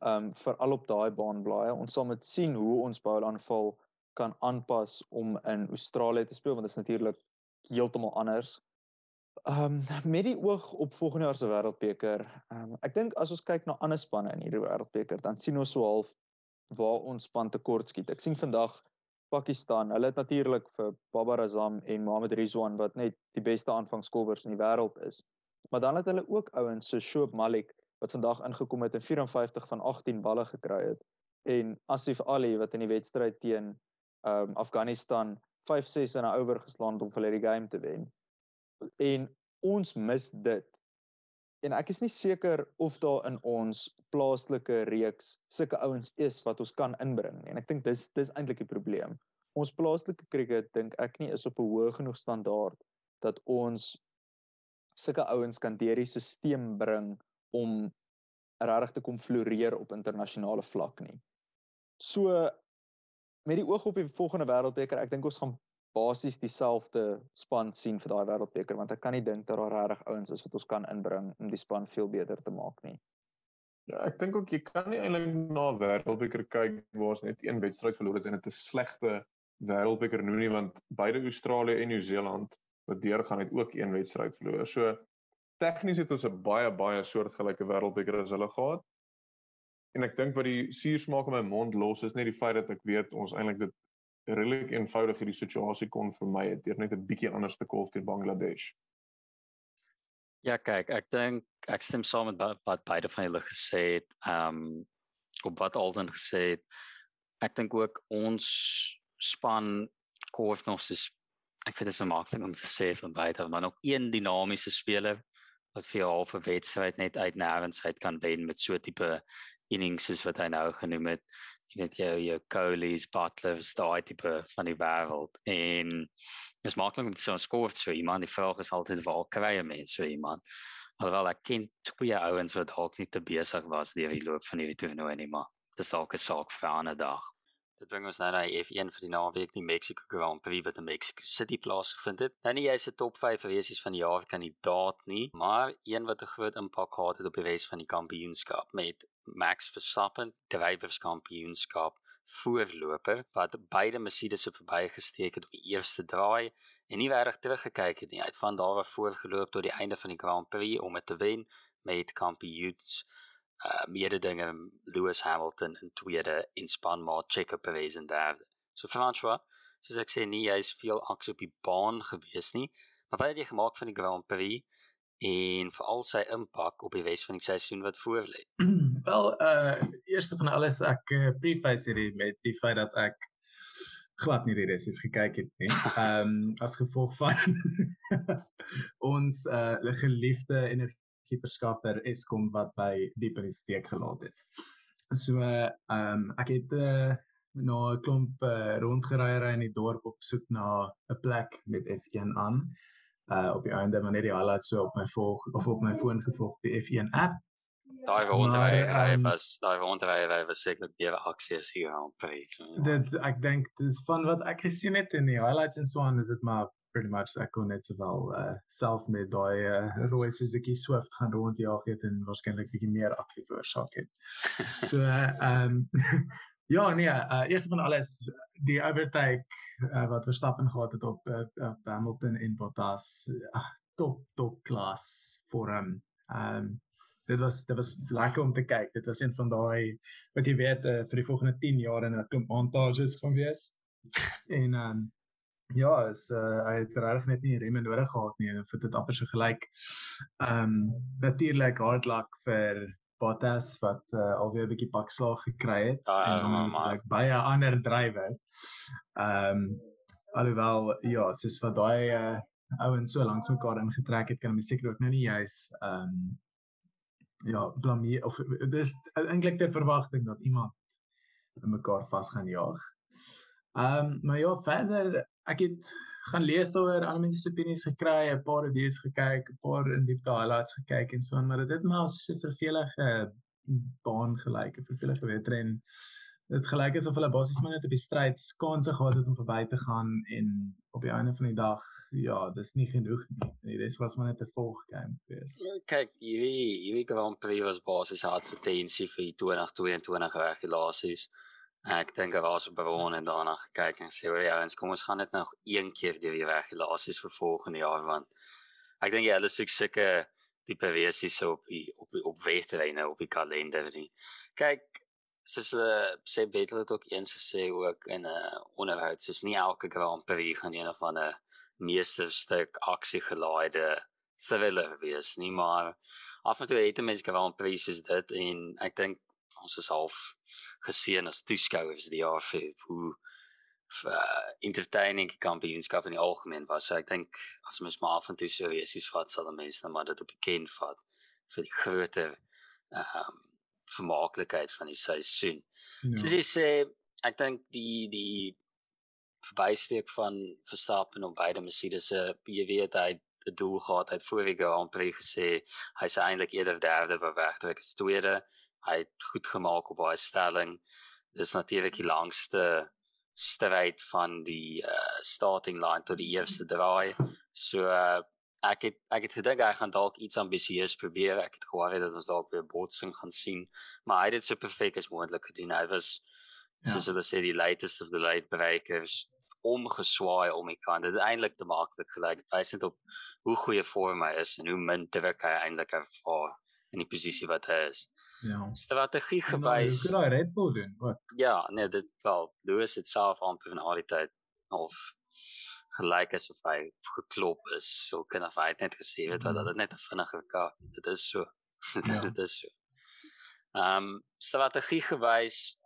um veral op daai baan blaaie ons sal met sien hoe ons bal aanval kan aanpas om in Australië te speel want dit is natuurlik heeltemal anders um met die oog op volgende jaar se wêreldbeker um ek dink as ons kyk na ander spanne in hierdie wêreldbeker dan sien ons so half waar ons span tekort skiet ek sien vandag Pakistan. Hulle het natuurlik vir Babar Azam en Mohammad Rizwan wat net die beste aanvangskolwers in die wêreld is. Maar dan het hulle ook ouens so Shoaib Malik wat vandag ingekom het en 54 van 18 balle gekry het en Asif Ali wat in die wedstryd teen um Afghanistan 5-6 in 'n oor geslaan het om vir hulle die game te wen. En ons mis dit en ek is nie seker of daar in ons plaaslike reeks sulke ouens is wat ons kan inbring nie. En ek dink dis dis eintlik die probleem. Ons plaaslike kriket dink ek nie is op 'n hoë genoeg standaard dat ons sulke ouens kan deur die stelsel bring om regtig te kom floreer op internasionale vlak nie. So met die oog op die volgende wêreldbeker, ek dink ons gaan basies dieselfde span sien vir daai wêreldbeker want ek kan nie dink dat daar regtig ouens is wat ons kan inbring om die span veel beter te maak nie. Ja, ek dink ook jy kan nie eintlik na wêreldbeker kyk waar ons net een wedstryd verloor het en dit 'n slegte wêreldbeker noem nie want beide Australië en Nieu-Seeland wat deurgaan het ook een wedstryd verloor. So tegnies het ons 'n baie baie soortgelyke wêreldbeker as hulle gehad. En ek dink wat die suursmaak in my mond los is net die feit dat ek weet ons eintlik dit redelik eenvoudig hierdie situasie kon vermy het deur net 'n bietjie anders te kolf teen Bangladesh. Ja, kyk, ek dink ek stem saam met wat beide van julle gesê het. Ehm um, op wat Alden gesê het. Ek dink ook ons span kolf nog soos ek vind dit so maklik om te sê van beide, maar nog een dinamiese speler wat vir 'n halfe wedstryd net uit nêrens uit kan wen met so tipe innings soos wat hy nou genoem het. Jy weet jou jou Coleys, Butlers, daai tipe van die wêreld en dis maklik om so 'n skoor te sê, man, die vraag is altyd waar kry jy mense so iemand? Alhoewel ek ken twee ouens wat dalk nie te besig was deur die loop van hierdie toernooi nie, maar dis dalk 'n saak vir 'n ander dag. Dit bring ons nou na F1 vir die naweek nie Mexico Grand Prix wat in Mexico City plaasgevind het. Nou nie jy's 'n top 5 resies van die jaar kandidaat nie, maar een wat 'n groot impak gehad het op die res van die kampioenskap met Max Verstappen, drywerskampioenskap voorloper wat beide Mercedes se verbygesteek het op die eerste draai en nie regtig teruggekyk het nie. Hy het van daar af voorgeloop tot die einde van die Grand Prix om te wen met kampioens uh mededinge Lewis Hamilton in tweede en spanmaat Checo Perez in derde. So François, soos ek sê nie jy's veel aksie op die baan gewees nie, maar wat het jy gemaak van die Grand Prix en veral sy impak op die res van die seisoen wat voorlê? Wel, uh eerste van alles ek uh, preface hierdie met die feit dat ek glad nie die res is gekyk het nie. Ehm um, as gevolg van ons uh geliefde energie verskaffer Eskom wat by diep in die steek gelaat het. So ehm um, ek het uh, na 'n klomp uh, rondgeryery in die dorp op soek na 'n plek met F1 aan. Uh op die einde wanneer die highlights so op my volg of op my foon gevolg die F1 app. Daai rondry hy um, was daai rondry hy was sekerlik baie aksies hier aan prys. Dit ek dink dis van wat ek gesien het in die highlights en so aan is dit maar pretty much ek kon net sowel uh self met daai uh, rooi Suzuki Swift gaan rondjaag het en waarskynlik bietjie meer aksie veroorsaak het. so ehm uh, um, ja nee, uh eers van alles die overtake uh, wat Verstappen gehad het op uh, op Hamilton en Bottas uh, top top klas vir hom. Ehm um, dit was dit was lekker om te kyk. Dit was een van daai wat jy weet uh, vir die volgende 10 jaar in 'n klomp montages gaan wees. en ehm um, Ja, is uh hy het regtig net nie remme nodig gehad nie en vir dit amper so gelyk. Ehm um, natuurlik hard luck vir Bottas wat uh, alweer 'n bietjie pakslag gekry het ja, en ja, like baie ander drywer. Ehm um, alhoewel ja, soos wat daai uh ouens so lank mekaar ingetrek het, kan my seker ook nou nie juis ehm um, ja, blameer of dis eintlik ter verwagting dat iemand mekaar vas gaan jaag. Ehm um, maar ja, verder ek het gaan lees daaroor ander mense se opinies gekry, 'n paar reviews gekyk, 'n paar in diepte highlights gekyk en so aan, maar dit maar so 'n vervelige baan gelyk, 'n vervelige wedren. Dit gelyk asof hulle basies maar net op die stryd kanse gehad het om verby te gaan en op die einde van die dag, ja, dis nie genoeg nie. Dit was maar net 'n volgame gewees. Ja, kyk, hierdie hierdie Grand Prix was basies advertensie vir die 2022 regulasies. Ek dink daar was 'n bron en daarna gekyk en sê, "Ja, ons kom ons gaan dit nog een keer deur die regulasies vir volgende jaar want ek dink jy hulle soek sulke tipe versies op die op die op wedrenne op die kalender nie. Kyk, soos uh, sê Betel het ook eens gesê ook in 'n uh, onderhoud, soos nie elke Grand Prix gaan een of ander meesterstuk aksie gelaaide thriller wees nie, maar af en toe het mense Grand Prix soos dit en ek dink ons is half geseën as toeskouers die jaar vir hoe uh, entertaining kampioenskap in die algemeen was. So ek dink as mens maar af en toe so is, is vat sal mense nou maar dit op bekend vat vir die groter ehm um, vermaaklikheid van die seisoen. Ja. Soos jy sê, ek dink die die verbysteek van Verstappen op beide Mercedes se jy weet hy 'n doel gehad uit vorige Grand Prix gesê hy se eintlik eerder derde wou wegtrek as tweede hy het goed gemaak op baie stelling. Dis natuurlik die langste stryd van die uh, starting line tot die eerste draai. So uh, ek het ek het gedink hy gaan dalk iets ambisieus probeer. Ek het gehoor dat ons dalk weer botsing gaan sien, maar hy het dit so perfek as moontlik gedoen. Hy was ja. soos hulle sê die latest of the late breakers omgeswaai om die kant. Dit het eintlik te maklik gelyk. Hy sê dit op hoe goeie vorm hy is en hoe min druk hy eintlik ervaar in die posisie wat hy is. Ja. Strategie gewys. Kan daai Red Bull doen? Ook. Ja, nee, dit wel Lewis het self amper van al die tyd of gelyk asof hy geklop is. So kan of hy het net gesê weet wat dat dit net 'n vinnige kar. Dit is so. Ja. dit is so. Ehm um, strategie gewys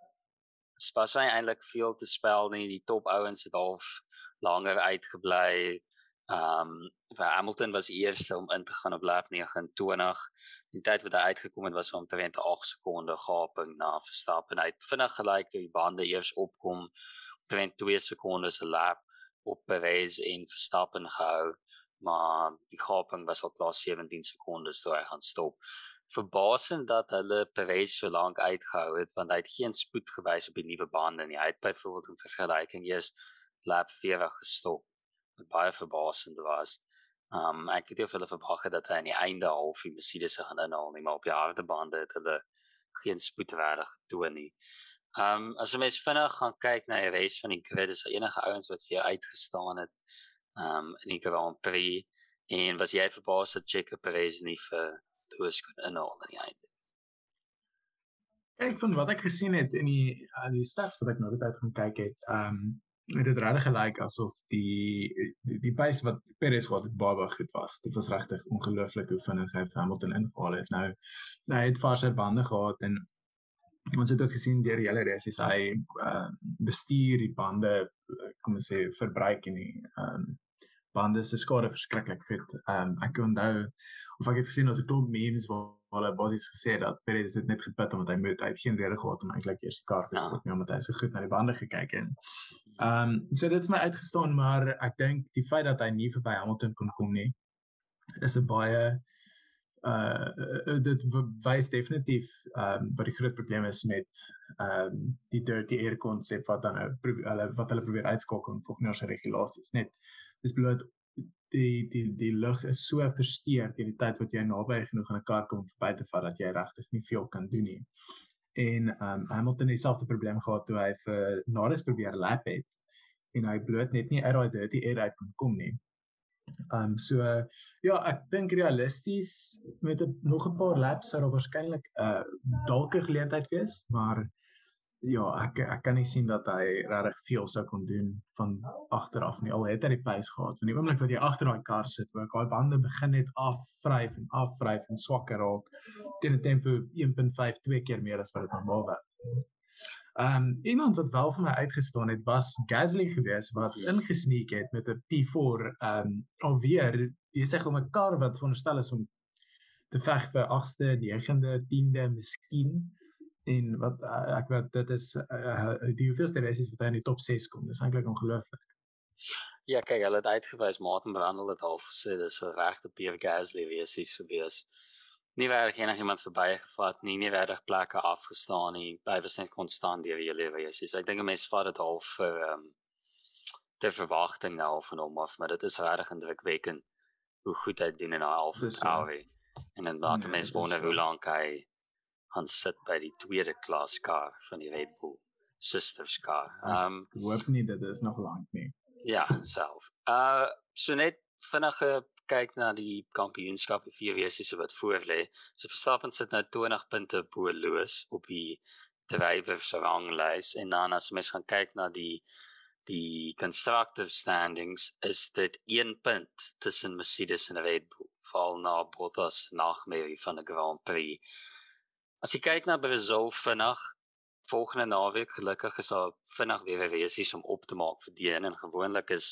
was hy eintlik veel te spel nie. Die top ouens het half langer uitgebly. Ehm um, Hamilton was eerste om in te gaan op lap 29. Die tyd wat hy uitgekom het was omtrent 8 sekonde gaping na Verstappen. Hy het vinnig gelyk toe die bande eers opkom. Omtrent 2 sekondes 'n lap op Perez en Verstappen gehou, maar die gaping was al klaar 17 sekondes toe hy gaan stop. Verbasend dat hulle Perez so lank uitgehou het want hy het geen spoed gewys op die nuwe bande nie. Hy het byvoorbeeld in vergelyking eers lap 40 gestop wat baie verbasend was. Um ek weet nie of hulle verwag het dat hy aan die einde half die Mercedes gaan inhaal nie, maar op die harde bande het hulle geen spoed regtig getoon nie. Um as jy mens vinnig gaan kyk na die res van die grid, is daar enige ouens wat vir jou uitgestaan het um in die Grand Prix en was jy verbaas dat Checo Perez nie vir Lewis kon inhaal aan die einde? Kyk van wat ek gesien het in die uh, die stats wat ek nou net uit gaan kyk het, um, het dit regtig gelyk asof die die, die pace wat Perez gehad het baie baie goed was. Dit was regtig ongelooflik hoe vinnig hy Hamilton ingehaal het. Nou nou hy het varsy bande gehad en ons het ook gesien deur die hele race is hy uh, bestuur die bande kom ons sê verbruik en die um, bande se skade verskriklik goed. Ehm um, ek onthou of ek het gesien as 'n klomp memes waar hulle basies gesê het dat Perez dit net gepit omdat hy moet hy het geen rede gehad om eintlik eers die kar te Ja. skop nie omdat hy so goed na die bande gekyk het. Ehm um, so dit het my uitgestaan maar ek dink die feit dat hy nie verby Hamilton kon kom nie is 'n baie uh dit wys definitief ehm um, wat die groot probleem is met ehm um, die dirty air konsep wat dan nou hulle wat hulle probeer uitskakel volgens nou se regulasies net dis bloot die die die lug is so versteur teen die tyd wat jy naby genoeg aan 'n kar kom om verby te vat dat jy regtig nie veel kan doen nie. En um, Hamilton het dieselfde probleem gehad toe hy vir Norris probeer lap het en hy bloot net nie uit daai dirty air uit kon kom nie. Um, so ja, ek dink realisties met 'n nog 'n paar laps sou daar waarskynlik 'n uh, dalk 'n geleentheid wees, maar ja, ek ek kan nie sien dat hy regtig veel sou kon doen van agteraf nie. Al het hy die pace gehad. Van die oomblik wat jy agter daai kar sit, ook daai bande begin net afvryf en afvryf en swakker raak teen 'n tempo 1.5 twee keer meer as wat dit normaal was. Ehm um, iemand wat wel vir my uitgestaan het was Gasly geweest wat ingesneek het met 'n P4 ehm um, alweer besig om 'n kar wat veronderstel is om te veg vir 8ste, 9de, 10de, miskien en wat uh, ek weet dit is uh, die hoeveelste races wat hy in die top 6 kom. Dis eintlik ongelooflik. Ja, kyk, hulle het uitgewys Martin Brundle het al gesê dis 'n regte Pierre Gasly wees is gewees. Nie regtig enigiemand verbygevat nie, nie regtig plekke afgestaan nie. Hy was net konstant deur die hele race. So ek dink 'n mens vat dit al vir ehm um, die verwagting nou van hom af, maar dit is regtig indrukwekkend hoe goed hy doen in daai so. Tauri. En dan laat Nee, mense wonder hoe lank hy gaan sit by die tweede klas kar van die Red Bull sisters car. Ja. Ehm um, hoop nie dit is nog lank nie. Ja, self. Uh so net vinnige kyk na die kampioenskap die vier wese wat voor lê. So Verstappen sit nou 20 punte bo Lewis op die drywers ranglys en dan as mens gaan kyk na die die constructive standings is dit 1 punt tussen Mercedes en Red Bull val na Bottas nagmerrie van 'n Grand Prix. As jy kyk na Brazil vinnig volgende naweek gelukkig is daar vinnig weer 'n resies om op te maak vir die een en gewoonlik is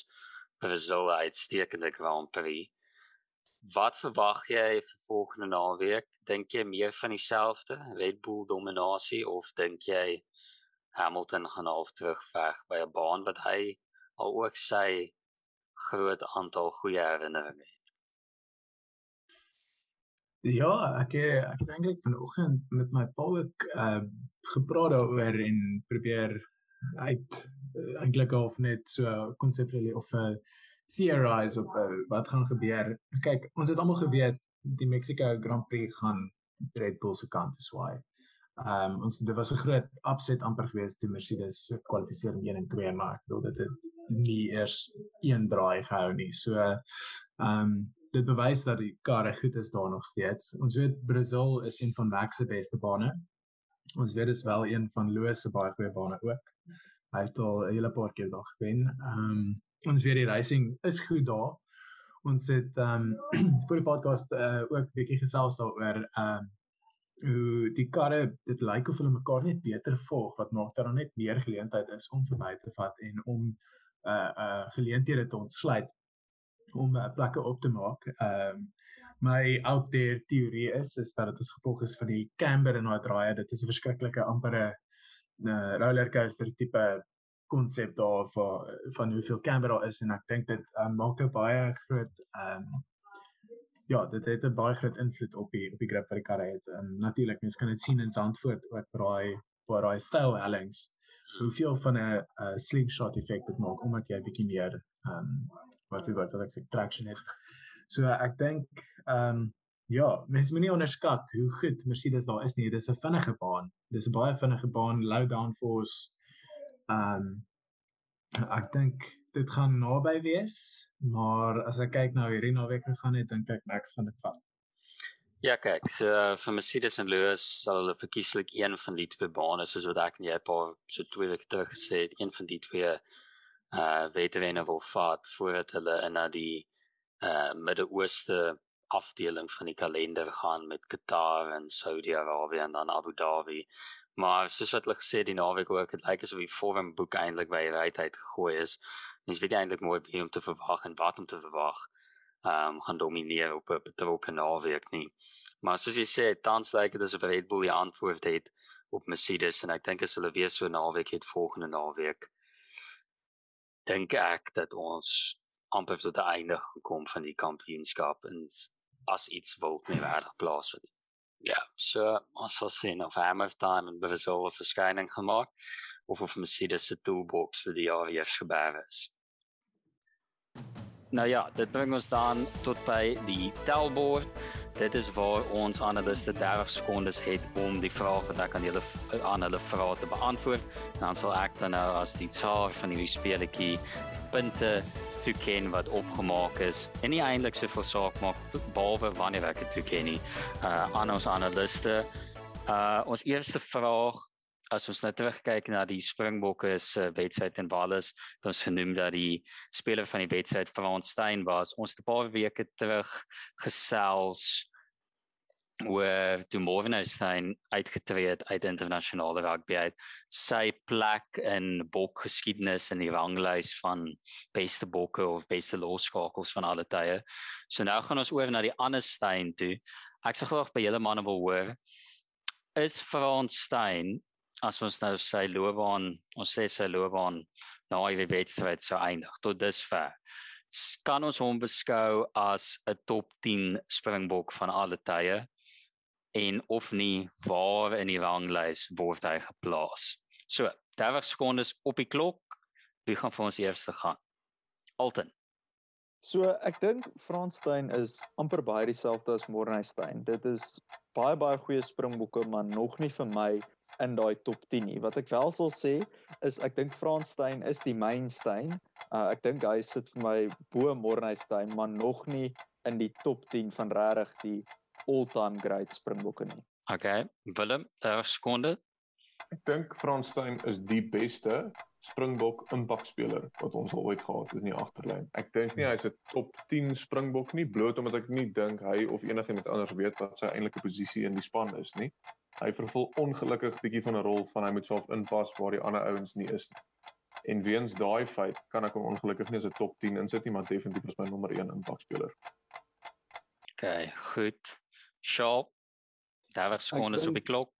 Brazil 'n uitstekende Grand Prix. Wat verwag jy vir volgende naweek? Dink jy meer van dieselfde, Red Bull dominasie of dink jy Hamilton gaan half terugveg by 'n baan wat hy al ook sy groot aantal goeie herinneringe het? Ja, ek eh, ek het eintlik vanoggend met my pa ook uh gepraat daaroor en probeer uit uh, eintlik half net so konseptueel of 'n uh, theorize op uh, wat gaan gebeur. Kyk, ons het almal geweet die Mexico Grand Prix gaan Red Bull se kant toe swaai. Ehm um, ons dit was 'n groot upset amper geweest toe Mercedes kwalifiseer in 1 en 2, maar ek bedoel dit het nie eers een draai gehou nie. So ehm um, dit bewys dat die karre goed is daar nog steeds. Ons weet Brazil is een van Max se beste bane. Ons weet dit is wel een van Lewis se baie goeie bane ook. Hy het al 'n hele paar keer daar gewen. Ehm um, ons weet die racing is goed daar. Ons het ehm um, vir die podcast uh, ook bietjie gesels daaroor ehm um, hoe die karre dit lyk of hulle mekaar net beter volg wat maak dat daar net meer geleentheid is om verby te vat en om uh uh geleenthede te ontsluit om uh, plekke op te maak. Ehm um, my out there teorie is is dat dit as gevolg is van die camber en daai draaie. Dit is 'n verskriklike ampere uh, roller coaster tipe konsep daar van van hoeveel camber daar is en ek dink dit um, maak 'n baie groot ehm um, ja, dit het 'n baie groot invloed op die op die grip wat die karre het. En natuurlik mense kan dit sien in Zandvoort ook braai waar daai styl hellings hoeveel van 'n slingshot effek dit maak omdat jy 'n bietjie meer ehm um, wat sê wat ek sê traction het. So ek dink ehm um, ja, mense moenie onderskat hoe goed Mercedes daar is nie. Dis 'n vinnige baan. Dis 'n baie vinnige baan, low downforce. Ehm um, ek dink dit gaan naby wees, maar as ek kyk nou hierdie naweek gegaan het, dink ek Max gaan dit vat. Ja, kyk, so uh, vir Mercedes en Lewis sal hulle verkieslik een van die twee bane soos wat ek net 'n paar so twee weke terug gesê het, een van die twee uh veterane wil vat voordat hulle in na die uh Midde-Ooste afdeling van die kalender gaan met Qatar en Saudi-Arabië en dan Abu Dhabi. Maar soos wat hulle gesê die naweek ook, dit lyk asof die vormboek eintlik by die uitheid gegooi is. Mens weet eintlik mooi wie om te verwag en wat om te verwag. Ehm um, gaan domineer op 'n betrokke naweek nie. Maar soos jy sê, tans lyk dit asof Red Bull die antwoord het op Mercedes en ek dink as hulle weer so naweek het volgende naweek dink ek dat ons amper tot die einde gekom van die kampioenskap en as iets wil nie regtig plaasvind. Ja, so ons sal sien of Hamilton en Brazil 'n verskyning gemaak of of Mercedes se toolbox vir die jaar weer gebeur is. Nou ja, dit bring ons dan tot by die tellbord. Dit is waar ons analiste 30 sekondes het om die vrae wat ek aan julle aan hulle vra te beantwoord. Dan sal ek dan nou as die tsaar van hierdie speletjie punte toeken wat opgemaak is. En nie eintlik so veel saak maak behalwe wanneer ek dit toeken nie. Uh aan ons analiste. Uh ons eerste vraag as ons nou terugkyk na die Springbokke se uh, wedstryd in Wallis, dan ons genoem dat die speler van die wedstryd Frans Steyn was. Ons het 'n paar weke terug gesels oor toe Morven Steyn uitgetree het uit internasionale rugby uit. Sy plek in bok geskiedenis in die ranglys van beste bokke of beste losskakels van alle tye. So nou gaan ons oor na die ander Steyn toe. Ek sê graag by julle manne wil hoor is Frans Steyn as ons nou sy loopbaan, ons sê sy loopbaan na hy wedstryd sou eindig tot dusver. Kan ons hom beskou as 'n top 10 springbok van alle tye en of nie waar in die ranglys word hy geplaas. So, 30 sekondes op die klok. Wie gaan vir ons eerste gaan? Alton. So ek dink Franstein is amper baie dieselfde as Morneystein. Dit is baie baie goeie springbokke, maar nog nie vir my in daai top 10 nie. Wat ek wel sal sê is ek dink Franstein is die mainstein. Uh, ek dink hy sit vir my bo Morneystein, maar nog nie in die top 10 van regtig die all-time great springbokke nie. Okay, Willem, 30 sekondes. Ek dink Franstein is die beste springbok impakspeler wat ons al ooit gehad het in die agterlyn. Ek dink nie hy's 'n top 10 springbok nie bloot omdat ek nie dink hy of enigiemand anders weet wat sy eintlike posisie in die span is nie hy vervul ongelukkig bietjie van 'n rol van hy moet self inpas waar die ander ouens nie is nie. En weens daai feit kan ek hom ongelukkig nie as 'n top 10 insit nie, maar definitief as my nommer 1 impakspeler. OK, goed. Sharp. Daar was skoon is op die klok.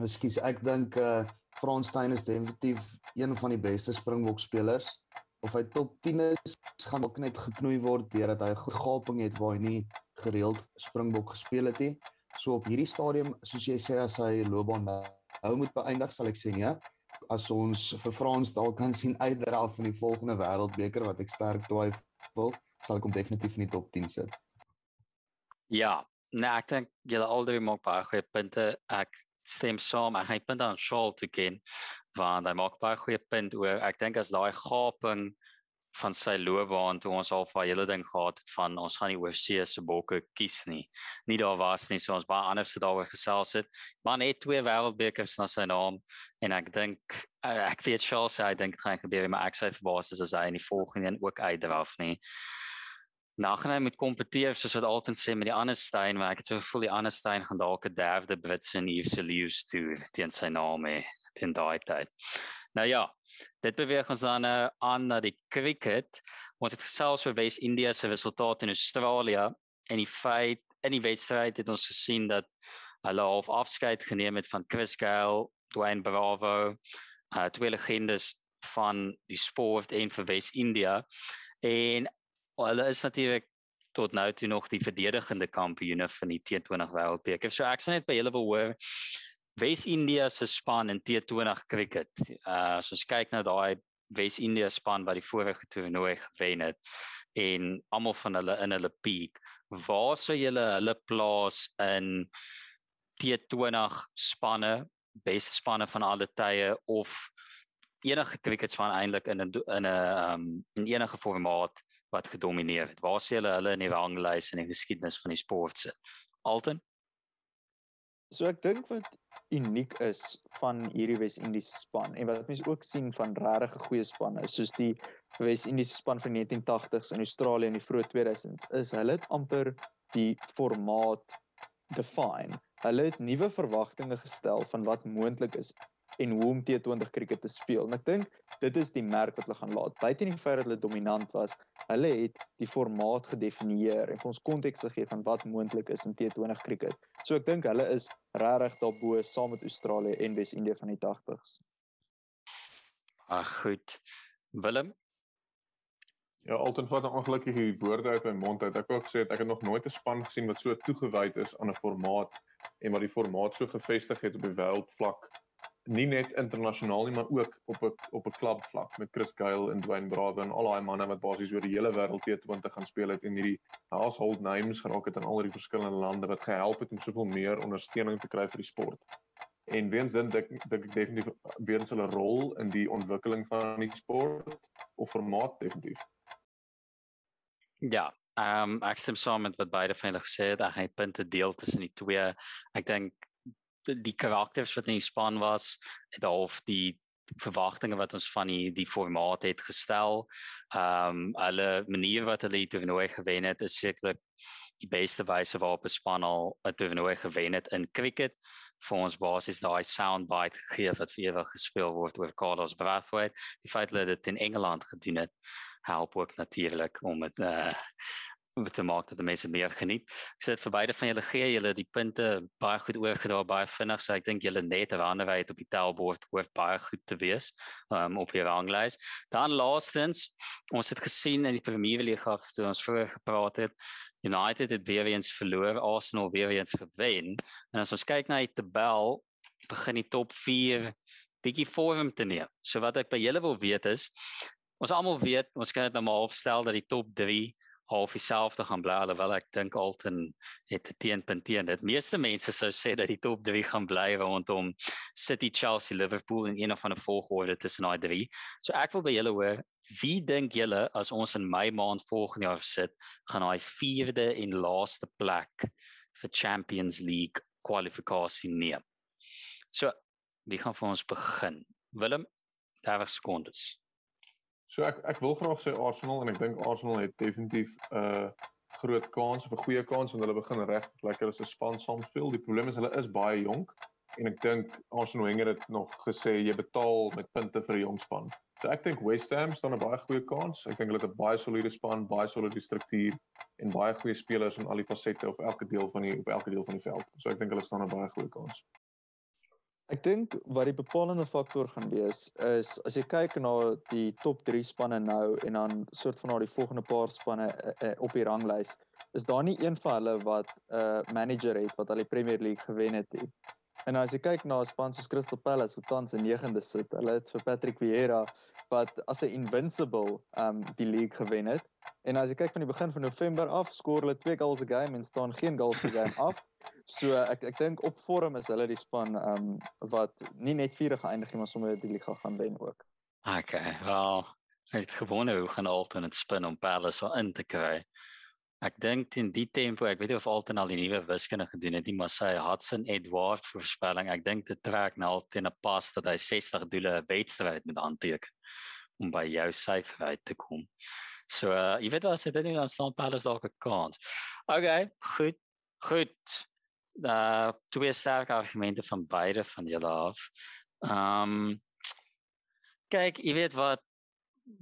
Ekskuus, ek dink uh Franstein is definitief een van die beste Springbok spelers. Of hy top 10 is, gaan ook net geknoei word deurdat hy goed gaping het waar hy nie gereeld Springbok gespeel het nie. So op hierdie stadium, soos jy sê as hy loopbaan nou moet beëindig, sal ek sê nee. As ons vir Frans dalk kan sien uitdra van die volgende wêreldbeker wat ek sterk twyfel, sal ek hom definitief nie top 10 sit. Ja, nee, ek dink julle albei maak baie goeie punte. Ek stem saam. Ek gaan punte aan Shaw toe ken. want hy maak baie goeie punt oor ek dink as daai gaping van sy loopbaan toe ons al vir hele ding gehad het van ons gaan nie oorsee se bokke kies nie. Nie daar was nie so ons baie anders het daaroor gesels het. Maar net twee wêreldbekers na sy naam en ek dink eh, ek weet Charles hy dink gaan gebeur maar ek sê verbaas as hy in die volgende een ook uitdraf nie. Nou gaan hy met kompeteer soos wat altyd sê met die ander Stein, maar ek het so gevoel die ander Stein gaan dalk 'n derde Britse en Yves Leeuws toe teen sy naam hê teen daai tyd. Nou ja, dit beweeg ons dan uh, aan na die cricket. Ons het gesels oor Wes-Indië se resultate in Australië en die feit in die wedstryd het ons gesien dat hulle half afskeid geneem het van Chris Gayle, Dwayne Bravo, uh, twee legendes van die sport en vir Wes-Indië en hulle is natuurlik tot nou toe nog die verdedigende kampioene van die T20 Wêreldbeker. So ek sê net by julle wil hoor Wes-Indië se span in T20 cricket. Uh as ons kyk na daai Wes-Indië span wat die vorige toernooi gewen het en almal van hulle in hulle peak, waar sou julle hulle plaas in T20 spanne, beste spanne van alle tye of enige cricketspan eintlik in 'n in 'n um in enige formaat wat gedomeineer het. Waar sien hulle hulle in die ranglys en die geskiedenis van die sport sit? Alton? So ek dink wat uniek is van hierdie Wes-Indiese span en wat mense ook sien van regtig goeie spanne soos die Wes-Indiese span van 1980s in Australië in die vroeë 2000s is hulle het amper die formaat define. Hulle het nuwe verwagtinge gestel van wat moontlik is en hoe om T20 cricket te speel. En ek dink dit is die merk wat hulle gaan laat. Buite die feit dat hulle dominant was, hulle het die formaat gedefinieer en vir ons konteks gegee van wat moontlik is in T20 cricket. So ek dink hulle is regtig daarbo saam met Australië en Wes-Indië van die 80s. Ag goed. Willem Ja, altyd vat 'n ongelukkige woorde uit my mond uit. Ek wou gesê ek het nog nooit 'n span gesien wat so toegewyd is aan 'n formaat en wat die formaat so gevestig het op die wêreldvlak nie net internasionaal nie maar ook op 'n op 'n klubvlak met Chris Gayle en Dwayne Bravo en al daai manne wat basies oor die hele wêreld T20 gaan speel het en hierdie household names geraak het in al die verskillende lande wat gehelp het om soveel meer ondersteuning te kry vir die sport. En weens dit dink dink ek definitief weens hulle rol in die ontwikkeling van die sport of formaat definitief. Ja, ehm um, ek stem saam met wat beide van julle gesê het. Ek het punte deel tussen die twee. Ek dink die karakters wat in die span was het half die verwagtinge wat ons van die die formaat het gestel. Ehm um, alle maniere wat hulle die toernooi gewen het is sekerlik die beste wyse waarop 'n span al 'n toernooi gewen het in cricket. Vir ons basies daai soundbite gegee wat vir ewig gespeel word oor Carlos Brathwaite. Die feit dat dit in Engeland gedoen het help ook natuurlik om dit uh om te maak dat die mense meer geniet. Ek sê dit vir beide van julle gee julle die punte baie goed oorgedra baie vinnig, so ek dink julle net randerwyd op die tellbord hoort baie goed te wees um, op die ranglys. Dan laastens, ons het gesien in die Premier League toe ons vroeër gepraat het, United het weer eens verloor, Arsenal weer eens gewen. En as ons kyk na die tabel, begin die top 4 bietjie vorm te neem. So wat ek by julle wil weet is Ons almal weet, ons kan dit nou maar opstel dat die top half dieselfde gaan bly alhoewel ek dink Alton het 'n teenpunt teen dit. Meeste mense sou sê dat die top 3 gaan bly rondom City, Chelsea, Liverpool en een of ander volgorde tussen daai drie. So ek wil by julle hoor, wie dink julle as ons in Mei maand volgende jaar sit, gaan daai vierde en laaste plek vir Champions League kwalifikasie neem? So, wie gaan vir ons begin? Willem, 30 sekondes. So ek ek wil graag sê Arsenal en ek dink Arsenal het definitief 'n uh, groot kans of 'n goeie kans want hulle begin reg lekker as 'n span saam speel. Die probleem is hulle is baie jonk en ek dink Arsenal Wenger het nog gesê jy betaal met punte vir 'n jong span. So ek dink West Ham staan 'n baie goeie kans. Ek dink hulle het 'n baie soliede span, baie soliede struktuur en baie goeie spelers in al die fasette of elke deel van die op elke deel van die veld. So ek dink hulle staan 'n baie goeie kans. Ek dink wat die bepalende faktor gaan wees is as jy kyk na die top 3 spanne nou en dan soort van na die volgende paar spanne uh, uh, op die ranglys, is daar nie een van hulle wat 'n uh, manager het wat al die Premier League gewen het nie. En as jy kyk na span soos Crystal Palace wat tans in 9de sit, hulle het vir Patrick Vieira wat as 'n invincible um die league gewen het. En as jy kyk van die begin van November af, skoor hulle 2 goals 'n game en staan geen goals per game af. So ek ek dink op vorm is hulle die span um wat nie net vierde geëindig nie, maar sommer die liga gaan wen ook. Okay, wel, ek het gewonder hoe gaan Alton dit spin om Palace so in te kry. Ek dink in die tempo, ek weet nie of Alton al die nuwe wiskunde gedoen het nie, maar sy Hudson Edward voorspelling, ek dink dit trek nou al teen 'n pas dat hy 60 doele 'n wedstryd moet aanteken om by jou syfer uit te kom. So, uh, jy weet as dit nie dan staan Palace dalk 'n kans. Okay, goed. Goed. Uh twee sterke argumente van beide van julle af. Ehm um, kyk, jy weet wat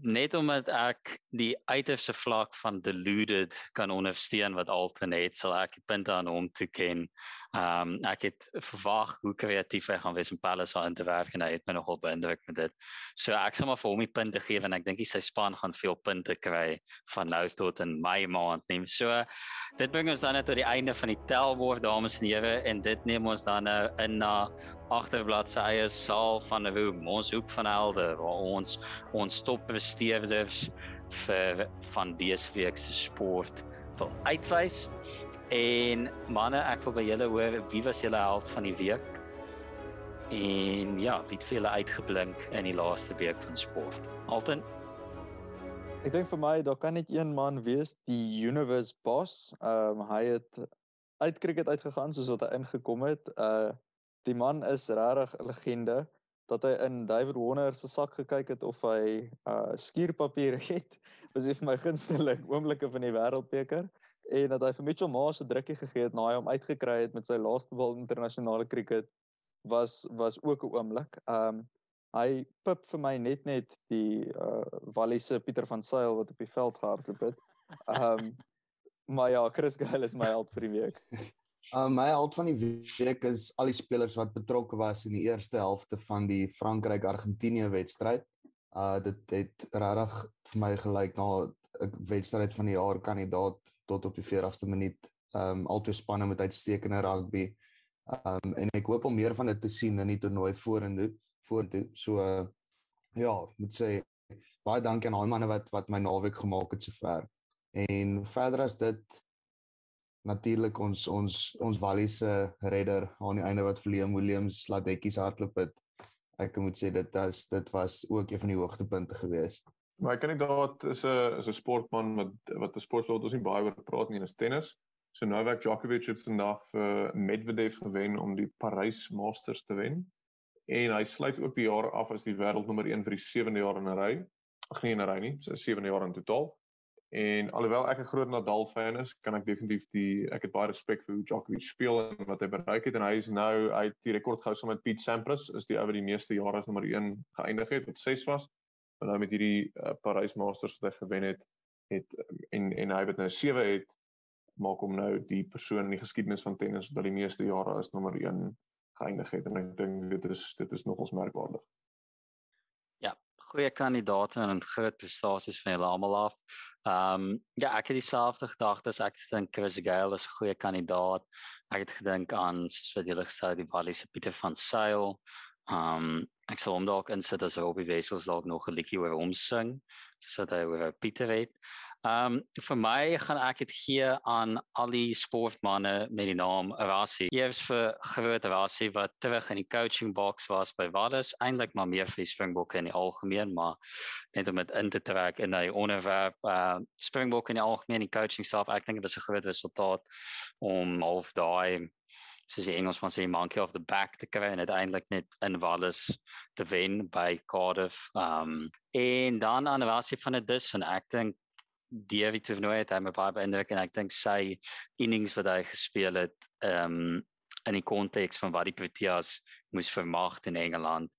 net omdat ek die uiterste vlak van deluded kan ondersteun wat Alton het, sal ek die punte aan hom toe ken. Ehm um, ek het verwag hoe kreatief hy gaan wees om Palace aan te werk en hy het my nogal beïndruk met dit. So ek sal maar vir hom die punte gee en ek dink sy span gaan veel punte kry van nou tot in Mei maand neem. So dit bring ons dan net tot die einde van die tellbord dames en here en dit neem ons dan nou in na agterbladsy eie saal van 'n room ons hoek van helde waar ons ons top presteerders vir van dese week se sport wil uitwys. En manne, ek wil by julle hoor wie was julle held van die week? En ja, wie het vir julle uitgeblink in die laaste week van sport? Alton. Ek dink vir my daar kan net een man wees, die Universe Boss. Ehm um, hy het uit cricket uitgegaan soos wat hy ingekom het. Uh die man is regtig 'n legende dat hy in David Warner se sak gekyk het of hy uh skuurpapier het. Was een van my gunsteling oomblikke van die wêreldbeker en dat hy vir Mitchell Maas 'n drukkie gegee het na hy hom uitgekry het met sy laaste bal internasionale cricket was was ook 'n oomblik. Um hy pip vir my net net die uh Walliese Pieter van Sail wat op die veld gehardloop het. Um maar ja, Chris Gayle is my held vir die week. Um my held van die week is al die spelers wat betrokke was in die eerste helfte van die Frankryk-Argentinië wedstryd. Uh dit het regtig vir my gelyk na 'n wedstryd van die jaar kandidaat tot op die 40ste minuut. Ehm um, albei spanne met uitstekende rugby. Ehm um, en ek hoop om meer van dit te sien in die toernooi vorentoe vorentoe. So uh, ja, moet sê baie dankie aan al die manne wat wat my naweek gemaak het sover. En verder as dit natuurlik ons ons ons Walliese redder aan die einde wat William Williams laat hekkies hardloop het. Ek moet sê dit was dit was ook een van die hoogtepunte geweest. Maar ek kan nie daad is 'n is 'n sportman wat wat 'n sportler wat ons nie baie oor praat nie, is tennis. So Novak Djokovic het vandag vir Medvedev gewen om die Parys Masters te wen. En hy sluit ook die jaar af as die wêreldnommer 1 vir die 7de jaar in 'n ry. Ag nee, in 'n ry nie, so 7de jaar in totaal. En alhoewel ek 'n groot Nadal fan is, kan ek definitief die ek het baie respek vir hoe Djokovic speel en wat hy bereik het en hy is nou hy het die rekord gehou saam met Pete Sampras, is die ou wat die meeste jare as nommer 1 geëindig het wat 6 was en nou met hierdie uh, Parys Masters wat hy gewen het het en en hy wat nou 7 het maak hom nou die persoon in die geskiedenis van tennis wat die meeste jare as nommer 1 geëindig het en ek dink dit is dit is nogals merkwaardig. Ja, goeie kandidaate en groot prestasies van julle almal af. Ehm um, ja, ek het dieselfde gedagtes. Ek dink Chris Gayle is 'n goeie kandidaat. Ek het gedink aan soos wat julle gesê het die Wallis se Pieter van Sail. Ehm um, ek sal hom dalk insit as Robbie Wessels dalk nog 'n liedjie oor hom sing, sodat hy oor Pieter. Ehm um, vir my gaan ek dit gee aan al die sportmense met die naam Rassie. Eers vir groot Rassie wat terug in die coaching box was by Wallis, eintlik maar meer vir Springbokke in die algemeen, maar net om dit in te trek in hy onderwerp uh Springbokke in die algemeen die coaching staff. Ek dink dit was 'n groot resultaat om half daai soos die Engelsman sê monkey off the back te kry en uiteindelik net in Wallis te wen by Cardiff. Um en dan aan Rassie van die dus en ek dink David toernooi het hy my baie beïndruk en ek dink sy innings wat hy gespeel het um in die konteks van wat die Proteas moes vermag in Engeland.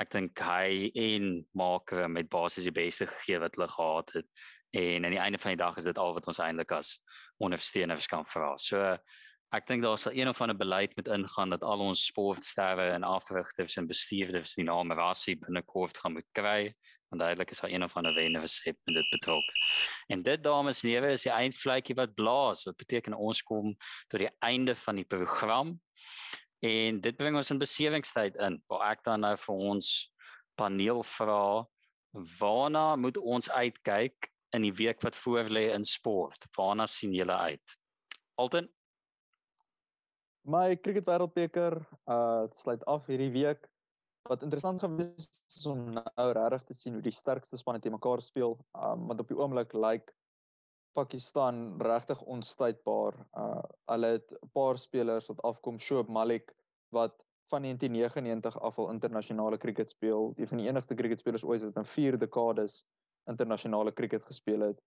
Ek dink hy en Marker met basies die beste gegee wat hulle gehad het en aan die einde van die dag is dit al wat ons eintlik as ondersteuners kan vra. So ek dink daar sal een of ander beleid met ingaan dat al ons sportsterre en afrigters en bestuurders die naam Rassie binnekort gaan moet kry want duidelik is daar een of ander wenne resep met dit betrok. En dit dames en here is die eindvletjie wat blaas. Wat beteken ons kom tot die einde van die program. En dit bring ons in beseringstyd in. Waar ek dan nou vir ons paneel vra waarna moet ons uitkyk in die week wat voorlê in sport? Waarna sien julle uit? Alton My cricket wêreldbeker uh sluit af hierdie week. Wat interessant gaan wees is om nou regtig te sien hoe die sterkste spanne te mekaar speel. Um want op die oomblik lyk like Pakistan regtig onstuitbaar. Uh hulle het 'n paar spelers wat afkom, Shoaib Malik wat van 1999 af al internasionale cricket speel. Een van die enigste cricketspelers ooit wat in 4 dekades internasionale cricket gespeel het.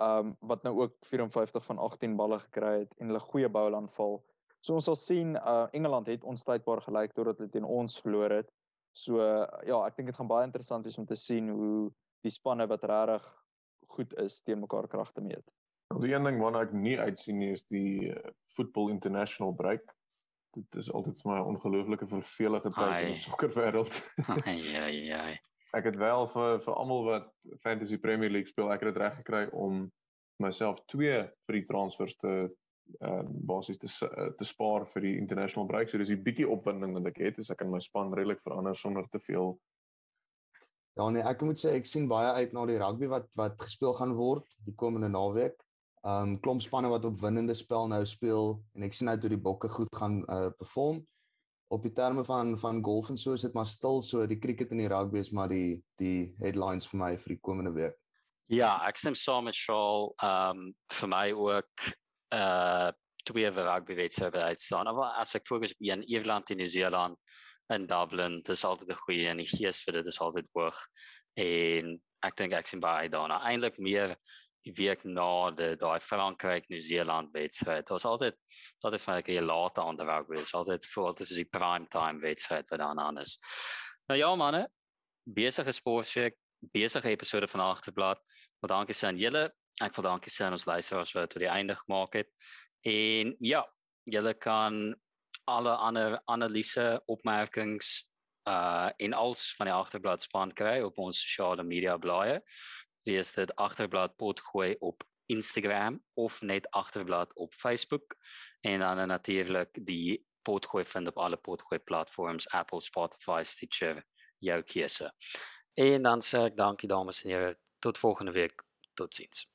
Um wat nou ook 54 van 18 balle gekry het en hulle goeie bowl aanval. So ons sal sien uh Engeland het onstuitbaar gelyk totdat hulle teen ons verloor het. So uh, ja, ek dink dit gaan baie interessant wees om te sien hoe die spanne wat regtig goed is teen mekaar kragte meet. Die een ding waarna ek nie uitsien nie is die uh, Football International break. Dit is altyd vir my 'n ongelooflike vervelige tyd in die sokkerwêreld. ai ai ai. Ek het wel vir vir almal wat Fantasy Premier League speel, ek het dit reg gekry om myself twee free transfers te ehm uh, basies te uh, te spaar vir die international break. So dis 'n bietjie opwinding wat ek het, so ek kan my span redelik verander sonder te veel. Ja nee, ek moet sê ek sien baie uit na die rugby wat wat gespeel gaan word die komende naweek. Um, klomp spanne wat op winnende spel nou speel en ek sien uit hoe die bokke goed gaan uh perform. Op die terme van van golf en so is dit maar stil so die cricket en die rugby is maar die die headlines vir my vir die komende week. Ja, ek stem saam met Shaul. Ehm um, vir my ook uh twee rugby wedstryde uitstaan. Maar as ek fokus op een Ierland en Nieu-Seeland in Dublin, dis altyd 'n goeie en die gees vir dit is altyd hoog. En ek dink ek sien baie daarna. Eintlik meer die week na die daai Frankryk Nieu-Seeland wedstryd. Dit was altyd altyd vir 'n keer later aan die rugby. Dit is altyd voor dit is die prime time wedstryd wat dan aan is. Nou ja manne, besige sportweek, besige episode van Agterblad. Maar dankie sê aan julle ek wil dankie sê aan ons luisteraars wat tot die einde gemaak het. En ja, julle kan alle ander analise, opmerkings uh in als van die agterblad span kry op ons sosiale media blaaie. Wees dit agterblad potgooi op Instagram of net agterblad op Facebook en dan natuurlik die potgooi vind op alle potgooi platforms Apple, Spotify, Stitcher, jou keuse. En dan sê ek dankie dames en here tot volgende week. Totsiens.